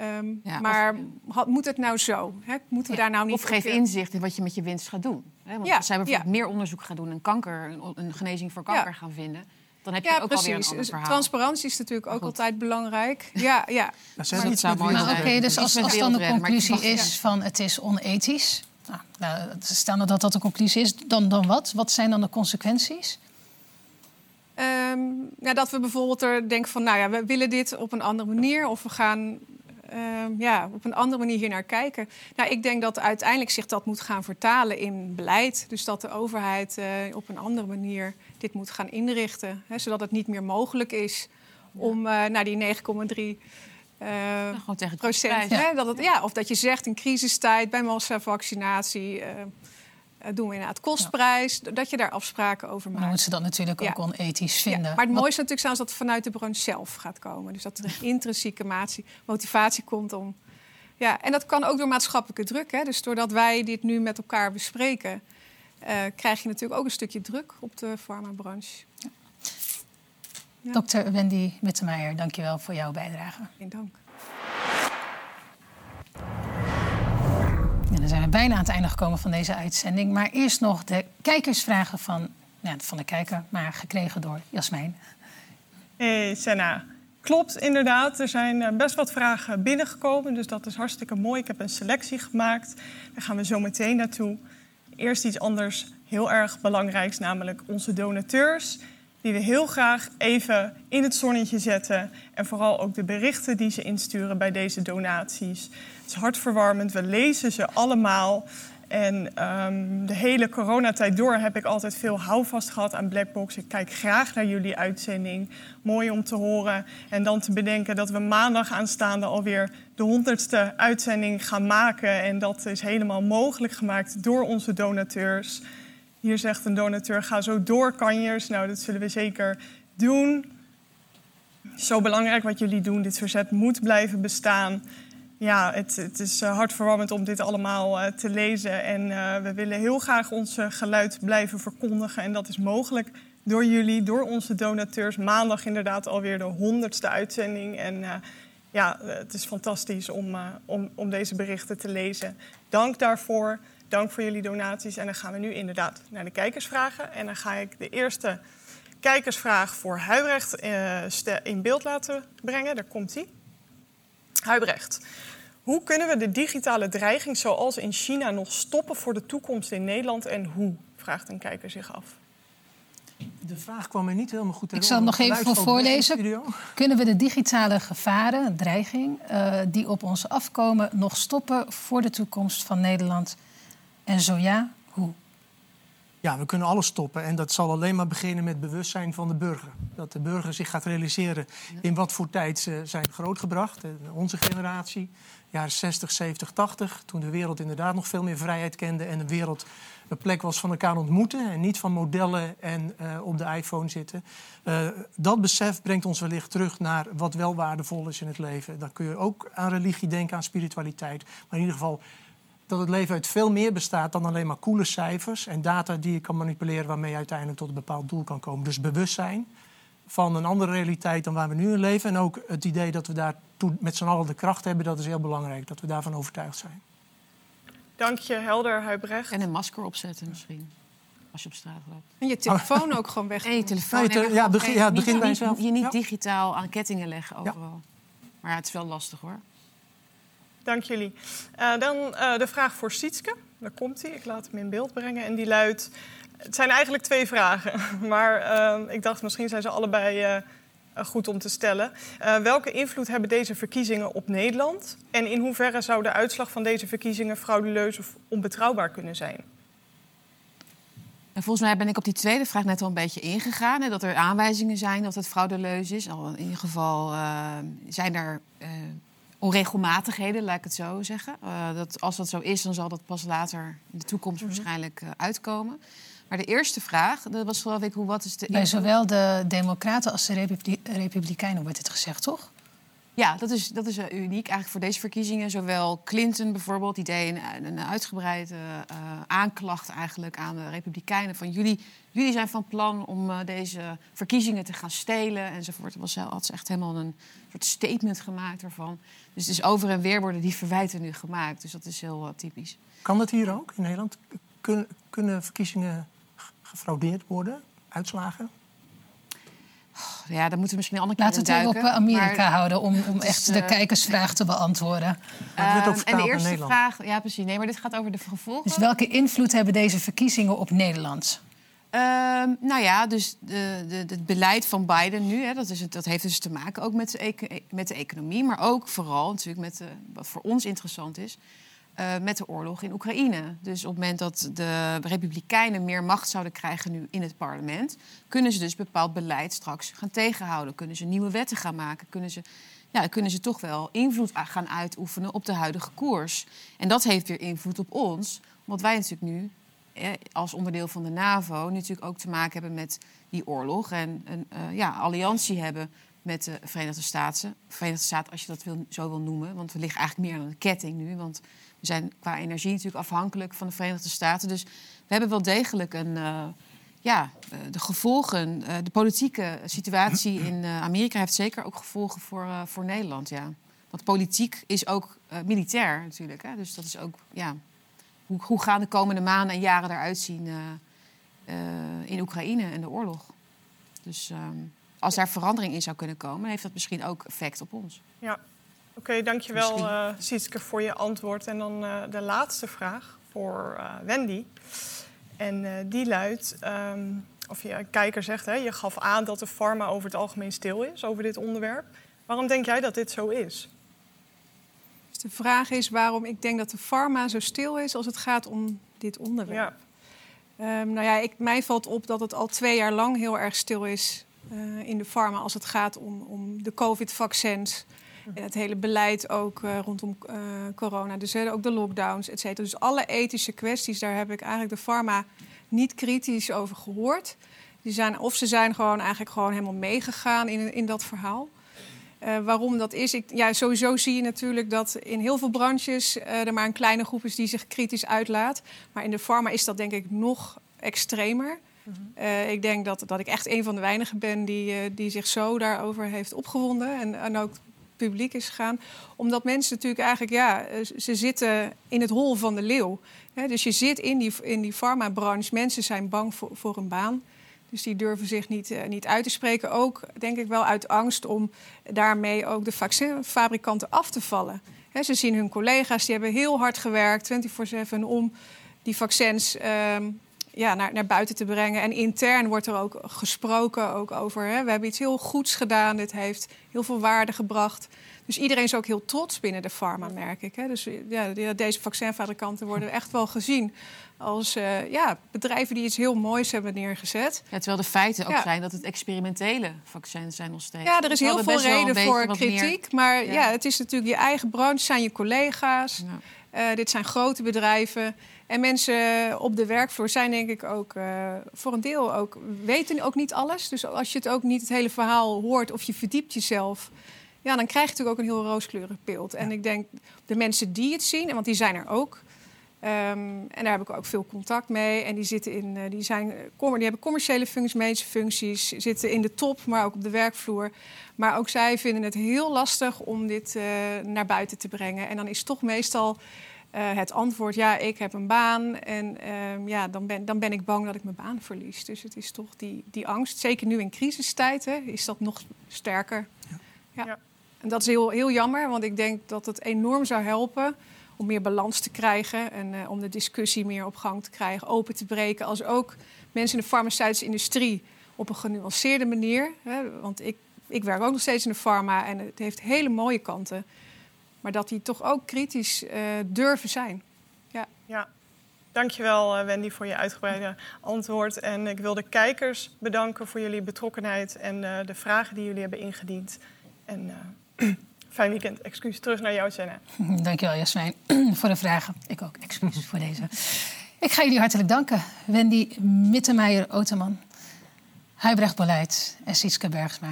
Um, ja, maar of, moet het nou zo? Hè? Moeten we ja, daar nou niet of geef inzicht in wat je met je winst gaat doen. Hè? Want als zij bijvoorbeeld meer onderzoek gaan doen en kanker, een, een genezing voor kanker gaan vinden dan heb je ja, ook precies. alweer een ander verhaal. Transparantie is natuurlijk ook altijd belangrijk. Ja, ja. Maar dat zou mooi zijn. Oké, dus als, als dan de conclusie is van het is onethisch... Nou, nou, stel dat dat de conclusie is, dan, dan wat? Wat zijn dan de consequenties? Um, ja, dat we bijvoorbeeld er denken van, nou ja, we willen dit op een andere manier... of we gaan um, ja, op een andere manier hier naar kijken. Nou, ik denk dat uiteindelijk zich dat moet gaan vertalen in beleid. Dus dat de overheid uh, op een andere manier dit moet gaan inrichten. Hè, zodat het niet meer mogelijk is om uh, naar die 9,3 uh, procent. Ja. Hè, dat het, ja, of dat je zegt in crisistijd bij massavaccinatie. Uh, doen we inderdaad kostprijs, ja. dat je daar afspraken over maakt. Dan moeten ze dat natuurlijk ook ja. onethisch vinden. Ja, maar het mooiste natuurlijk is dat het vanuit de branche zelf gaat komen. Dus dat er een intrinsieke motivatie komt om... Ja, en dat kan ook door maatschappelijke druk. Hè. Dus doordat wij dit nu met elkaar bespreken... Uh, krijg je natuurlijk ook een stukje druk op de farmabranche. Ja. Ja. Dokter Wendy Wittemeijer, dankjewel voor jouw bijdrage. Geen dank. Dan zijn we bijna aan het einde gekomen van deze uitzending. Maar eerst nog de kijkersvragen van, ja, van de kijker, maar gekregen door Jasmijn. Hey Senna. Klopt, inderdaad. Er zijn best wat vragen binnengekomen, dus dat is hartstikke mooi. Ik heb een selectie gemaakt. Daar gaan we zo meteen naartoe. Eerst iets anders heel erg belangrijks, namelijk onze donateurs. Die we heel graag even in het zonnetje zetten. En vooral ook de berichten die ze insturen bij deze donaties. Het is hartverwarmend. We lezen ze allemaal. En um, de hele coronatijd door heb ik altijd veel houvast gehad aan Blackbox. Ik kijk graag naar jullie uitzending. Mooi om te horen. En dan te bedenken dat we maandag aanstaande alweer de honderdste uitzending gaan maken. En dat is helemaal mogelijk gemaakt door onze donateurs. Hier zegt een donateur, ga zo door, kanjers. Nou, dat zullen we zeker doen. Zo belangrijk wat jullie doen. Dit verzet moet blijven bestaan ja, het, het is uh, hartverwarmend om dit allemaal uh, te lezen. En uh, we willen heel graag ons geluid blijven verkondigen. En dat is mogelijk door jullie, door onze donateurs. Maandag inderdaad alweer de honderdste uitzending. En ja, het is fantastisch om, om, om deze berichten te lezen. Dank daarvoor. Dank voor jullie donaties. En dan gaan we nu inderdaad naar de kijkersvragen. En dan ga ik de eerste kijkersvraag voor Huibrecht in beeld laten brengen. Daar komt hij. Huibrecht. Hoe kunnen we de digitale dreiging zoals in China nog stoppen voor de toekomst in Nederland en hoe? Vraagt een kijker zich af. De vraag kwam er niet helemaal goed Ik zal het nog even voor voorlezen. Kunnen we de digitale gevaren, dreiging, uh, die op ons afkomen, nog stoppen voor de toekomst van Nederland? En zo ja, hoe? Ja, we kunnen alles stoppen. En dat zal alleen maar beginnen met bewustzijn van de burger. Dat de burger zich gaat realiseren in wat voor tijd ze zijn grootgebracht. Eh, Onze generatie, jaren 60, 70, 80. Toen de wereld inderdaad nog veel meer vrijheid kende. En de wereld een plek was van elkaar ontmoeten. En niet van modellen en eh, op de iPhone zitten. Eh, dat besef brengt ons wellicht terug naar wat wel waardevol is in het leven. Dan kun je ook aan religie denken, aan spiritualiteit. Maar in ieder geval dat het leven uit veel meer bestaat dan alleen maar koele cijfers en data die je kan manipuleren waarmee je uiteindelijk tot een bepaald doel kan komen. Dus bewustzijn van een andere realiteit dan waar we nu in leven. En ook het idee dat we daartoe met z'n allen de kracht hebben, dat is heel belangrijk. Dat we daarvan overtuigd zijn. Dank je, Helder Huibrecht. En een masker opzetten misschien. Als je op straat loopt. En je telefoon ook gewoon weg. En je telefoon. Ja, je te- en ja, ook begin- ja, niet- begint bij jezelf. Je niet Ja. digitaal aan kettingen leggen overal. Maar ja, het is wel lastig hoor. Dank jullie. Eh, dan eh, de vraag voor Sietske. Daar komt hij. Ik laat hem in beeld brengen. En die luidt... Het zijn eigenlijk twee vragen. Maar eh, ik dacht, misschien zijn ze allebei eh, goed om te stellen. Eh, welke invloed hebben deze verkiezingen op Nederland? En in hoeverre zou de uitslag van deze verkiezingen frauduleus of onbetrouwbaar kunnen zijn? En volgens mij ben ik op die tweede vraag net al een beetje ingegaan. Hè, dat er aanwijzingen zijn dat het fraudeleus is. Al in ieder geval eh, zijn er eh, onregelmatigheden, laat ik het zo zeggen. Eh, dat, als dat zo is, dan zal dat pas later in de toekomst waarschijnlijk eh, uitkomen. Maar de eerste vraag, dat was geloof ik, hoe, wat is de... Bij zowel de Democraten als de Republi- Republikeinen wordt dit gezegd, toch? Ja, dat is, dat is eh, uniek eigenlijk voor deze verkiezingen. Zowel Clinton bijvoorbeeld, die deed een, een uitgebreide eh, aanklacht eigenlijk aan de Republikeinen. Van jullie, jullie zijn van plan om eh, deze verkiezingen te gaan stelen enzovoort. Was, had ze echt helemaal een soort statement gemaakt ervan. Dus het is over en weer worden die verwijten nu gemaakt. Dus dat is heel typisch. Kan dat hier ook in Nederland? Kun- kunnen verkiezingen gefraudeerd worden? Uitslagen? Ja, daar moeten we misschien een andere keer Laten we het even op duiken. eh, Amerika Maar houden om, om echt de eh, kijkersvraag te beantwoorden. Maar het wordt ook Ehm, en de eerste Nederland. vraag, ja precies. Nee, maar dit gaat over de gevolgen. Dus welke invloed hebben deze verkiezingen op Nederland? Ehm, nou ja, dus de, de, het beleid van Biden nu, hè, dat, is het, dat heeft dus te maken ook met de, met de economie, maar ook vooral natuurlijk met de, wat voor ons interessant is, eh, met de oorlog in Oekraïne. Dus op het moment dat de Republikeinen meer macht zouden krijgen nu in het parlement, kunnen ze dus bepaald beleid straks gaan tegenhouden. Kunnen ze nieuwe wetten gaan maken, kunnen ze, ja, kunnen ze toch wel invloed gaan uitoefenen op de huidige koers. En dat heeft weer invloed op ons, omdat wij natuurlijk nu eh, als onderdeel van de NAVO natuurlijk ook te maken hebben met die oorlog en een eh, ja, alliantie hebben met de Verenigde Staten. Verenigde Staten, als je dat wil, zo wil noemen, want we liggen eigenlijk meer aan de ketting nu, want we zijn qua energie natuurlijk afhankelijk van de Verenigde Staten. Dus we hebben wel degelijk een, eh, ja, eh, de gevolgen, eh, de politieke situatie in Amerika heeft zeker ook gevolgen voor, voor Nederland, ja. Want politiek is ook militair natuurlijk, hè? dus dat is ook, ja, hoe, hoe gaan de komende maanden en jaren eruit zien in Oekraïne en de oorlog? Dus ehm, als daar verandering in zou kunnen komen, heeft dat misschien ook effect op ons. Ja, oké, dankjewel eh Sietske voor je antwoord. En dan eh, de laatste vraag voor eh, Wendy. En eh, die luidt, ehm, of je een kijker zegt, hè, je gaf aan dat de pharma over het algemeen stil is over dit onderwerp. Waarom denk jij dat dit zo is? Dus de vraag is waarom ik denk dat de pharma zo stil is als het gaat om dit onderwerp. Ehm, nou ja, ik, mij valt op dat het al twee jaar lang heel erg stil is eh, in de pharma als het gaat om, om de COVID-vaccins. En het hele beleid ook eh, rondom eh, corona. Dus eh, ook de lockdowns, et cetera. Dus alle ethische kwesties, daar heb ik eigenlijk de pharma niet kritisch over gehoord. Die zijn, of ze zijn gewoon eigenlijk gewoon helemaal meegegaan in, in dat verhaal. Waarom dat is, ik, ja, sowieso zie je natuurlijk dat in heel veel branches er maar een kleine groep is die zich kritisch uitlaat. Maar in de pharma is dat denk ik nog extremer. Eh, ik denk dat, dat ik echt een van de weinigen ben die, die zich zo daarover heeft opgewonden en, en ook publiek is gegaan. Omdat mensen natuurlijk eigenlijk, ja, eh, ze zitten in het hol van de leeuw. Dus je zit in die, in die pharmabranche, mensen zijn bang voor, voor een baan. Dus die durven zich niet, eh, niet uit te spreken. Ook denk ik wel uit angst om daarmee ook de vaccinfabrikanten af te vallen. Hè, ze zien hun collega's, die hebben heel hard gewerkt, 24-7, om die vaccins ehm, ja, naar, naar buiten te brengen. En intern wordt er ook gesproken ook over. Hè. We hebben iets heel goeds gedaan. Dit heeft heel veel waarde gebracht. Dus iedereen is ook heel trots binnen de pharma, merk ik. Hè. Dus ja, deze vaccinfabrikanten worden echt wel gezien als uh, ja, bedrijven die iets heel moois hebben neergezet. Ja, terwijl de feiten ook zijn dat het experimentele vaccins zijn nog steeds. Ja, er is heel veel reden voor kritiek. Maar ja. het is natuurlijk je eigen branche, zijn je collega's. Uh, dit zijn grote bedrijven. En mensen op de werkvloer zijn denk ik ook uh, voor een deel ook... weten ook niet alles. Dus als je het ook niet het hele verhaal hoort of je verdiept jezelf... ja, dan krijg je natuurlijk ook een heel rooskleurig beeld. En ik denk, de mensen die het zien, want die zijn er ook... Um, en daar heb ik ook veel contact mee. En die, zitten in, uh, die, zijn, die hebben commerciële functies, medische functies, zitten in de top, maar ook op de werkvloer. Maar ook zij vinden het heel lastig om dit uh, naar buiten te brengen. En dan is toch meestal het antwoord: ja, ik heb een baan. En uh, ja, dan ben, dan ben ik bang dat ik mijn baan verlies. Dus het is toch die, die angst. Zeker nu in crisistijd hè, is dat nog sterker. Ja. ja. ja. En dat is heel, heel jammer, want ik denk dat het enorm zou helpen om meer balans te krijgen en uh, om de discussie meer op gang te krijgen, open te breken. Als ook mensen in de farmaceutische industrie op een genuanceerde manier. Hè, want ik, ik werk ook nog steeds in de pharma en het heeft hele mooie kanten. Maar dat die toch ook kritisch uh, durven zijn. Ja. ja. Dankjewel uh, Wendy voor je uitgebreide antwoord. En ik wil de kijkers bedanken voor jullie betrokkenheid en de vragen die jullie hebben ingediend. En Fijn weekend. Excuus. Terug naar jou, Senna. Dankjewel, Jasmijn, voor de vragen. Ik ook. Excuses voor deze. Ik ga jullie hartelijk danken. Wendy Mittermeijer-Oterman, Huibrecht Beleid en Sietske Bergsma.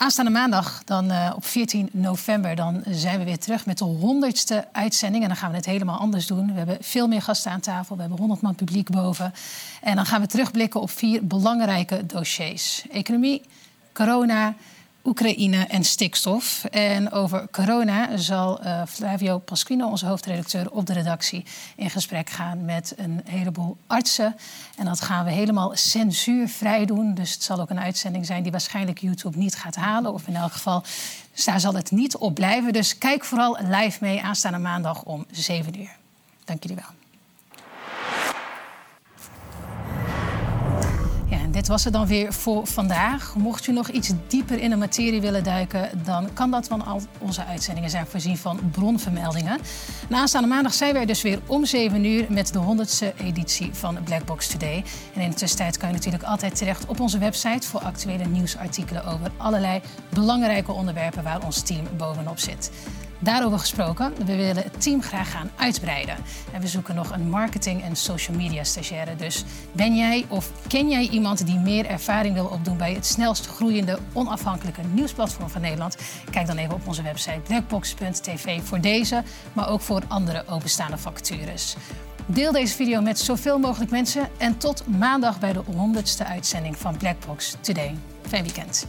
Aanstaande maandag, dan, uh, op 14 november, dan zijn we weer terug met de honderdste uitzending. En dan gaan we het helemaal anders doen. We hebben veel meer gasten aan tafel. We hebben 100 man publiek boven. En dan gaan we terugblikken op vier belangrijke dossiers: economie, corona Oekraïne en stikstof. En over corona zal uh, Flavio Pasquino, onze hoofdredacteur op de redactie, in gesprek gaan met een heleboel artsen. En dat gaan we helemaal censuurvrij doen. Dus het zal ook een uitzending zijn die waarschijnlijk YouTube niet gaat halen. Of in elk geval, daar zal het niet op blijven. Dus kijk vooral live mee aanstaande maandag om 7 uur. Dank jullie wel. Dit was het dan weer voor vandaag. Mocht u nog iets dieper in de materie willen duiken, dan kan dat, want al onze uitzendingen zijn voorzien van bronvermeldingen. Na aanstaande maandag zijn wij dus weer om 7 uur met de 100ste editie van Blackbox Today. En in de tussentijd kan je natuurlijk altijd terecht op onze website voor actuele nieuwsartikelen over allerlei belangrijke onderwerpen waar ons team bovenop zit. Daarover gesproken, we willen het team graag gaan uitbreiden. En we zoeken nog een marketing- en social media stagiaire. Dus ben jij of ken jij iemand die meer ervaring wil opdoen bij het snelst groeiende onafhankelijke nieuwsplatform van Nederland? Kijk dan even op onze website blackbox.tv voor deze, maar ook voor andere openstaande vacatures. Deel deze video met zoveel mogelijk mensen en tot maandag bij de 100ste uitzending van Blackbox Today. Fijn weekend.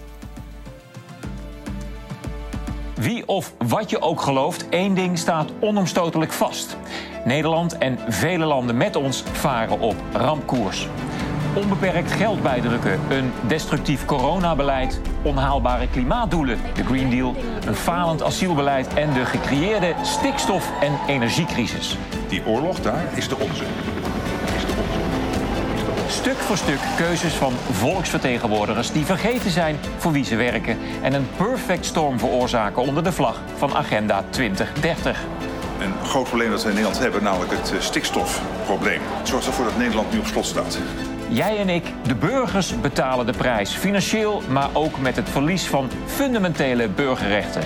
Wie of wat je ook gelooft, één ding staat onomstotelijk vast. Nederland en vele landen met ons varen op rampkoers. Onbeperkt geld bijdrukken, een destructief coronabeleid, onhaalbare klimaatdoelen, de Green Deal, een falend asielbeleid en de gecreëerde stikstof- en energiecrisis. Die oorlog daar is de onze. Stuk voor stuk keuzes van volksvertegenwoordigers die vergeten zijn voor wie ze werken en een perfect storm veroorzaken onder de vlag van Agenda 2030. Een groot probleem dat we in Nederland hebben, namelijk het eh, stikstofprobleem. Zorgt ervoor dat Nederland nu op slot staat. Jij en ik, de burgers, betalen de prijs. Financieel, maar ook met het verlies van fundamentele burgerrechten.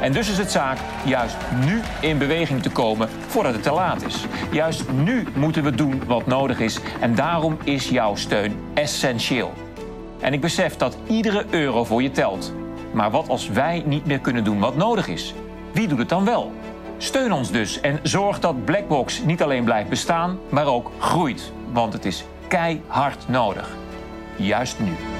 En dus is het zaak juist nu in beweging te komen voordat het te laat is. Juist nu moeten we doen wat nodig is en daarom is jouw steun essentieel. En ik besef dat iedere euro voor je telt. Maar wat als wij niet meer kunnen doen wat nodig is? Wie doet het dan wel? Steun ons dus en zorg dat Blackbox niet alleen blijft bestaan, maar ook groeit. Want het is keihard nodig. Juist nu.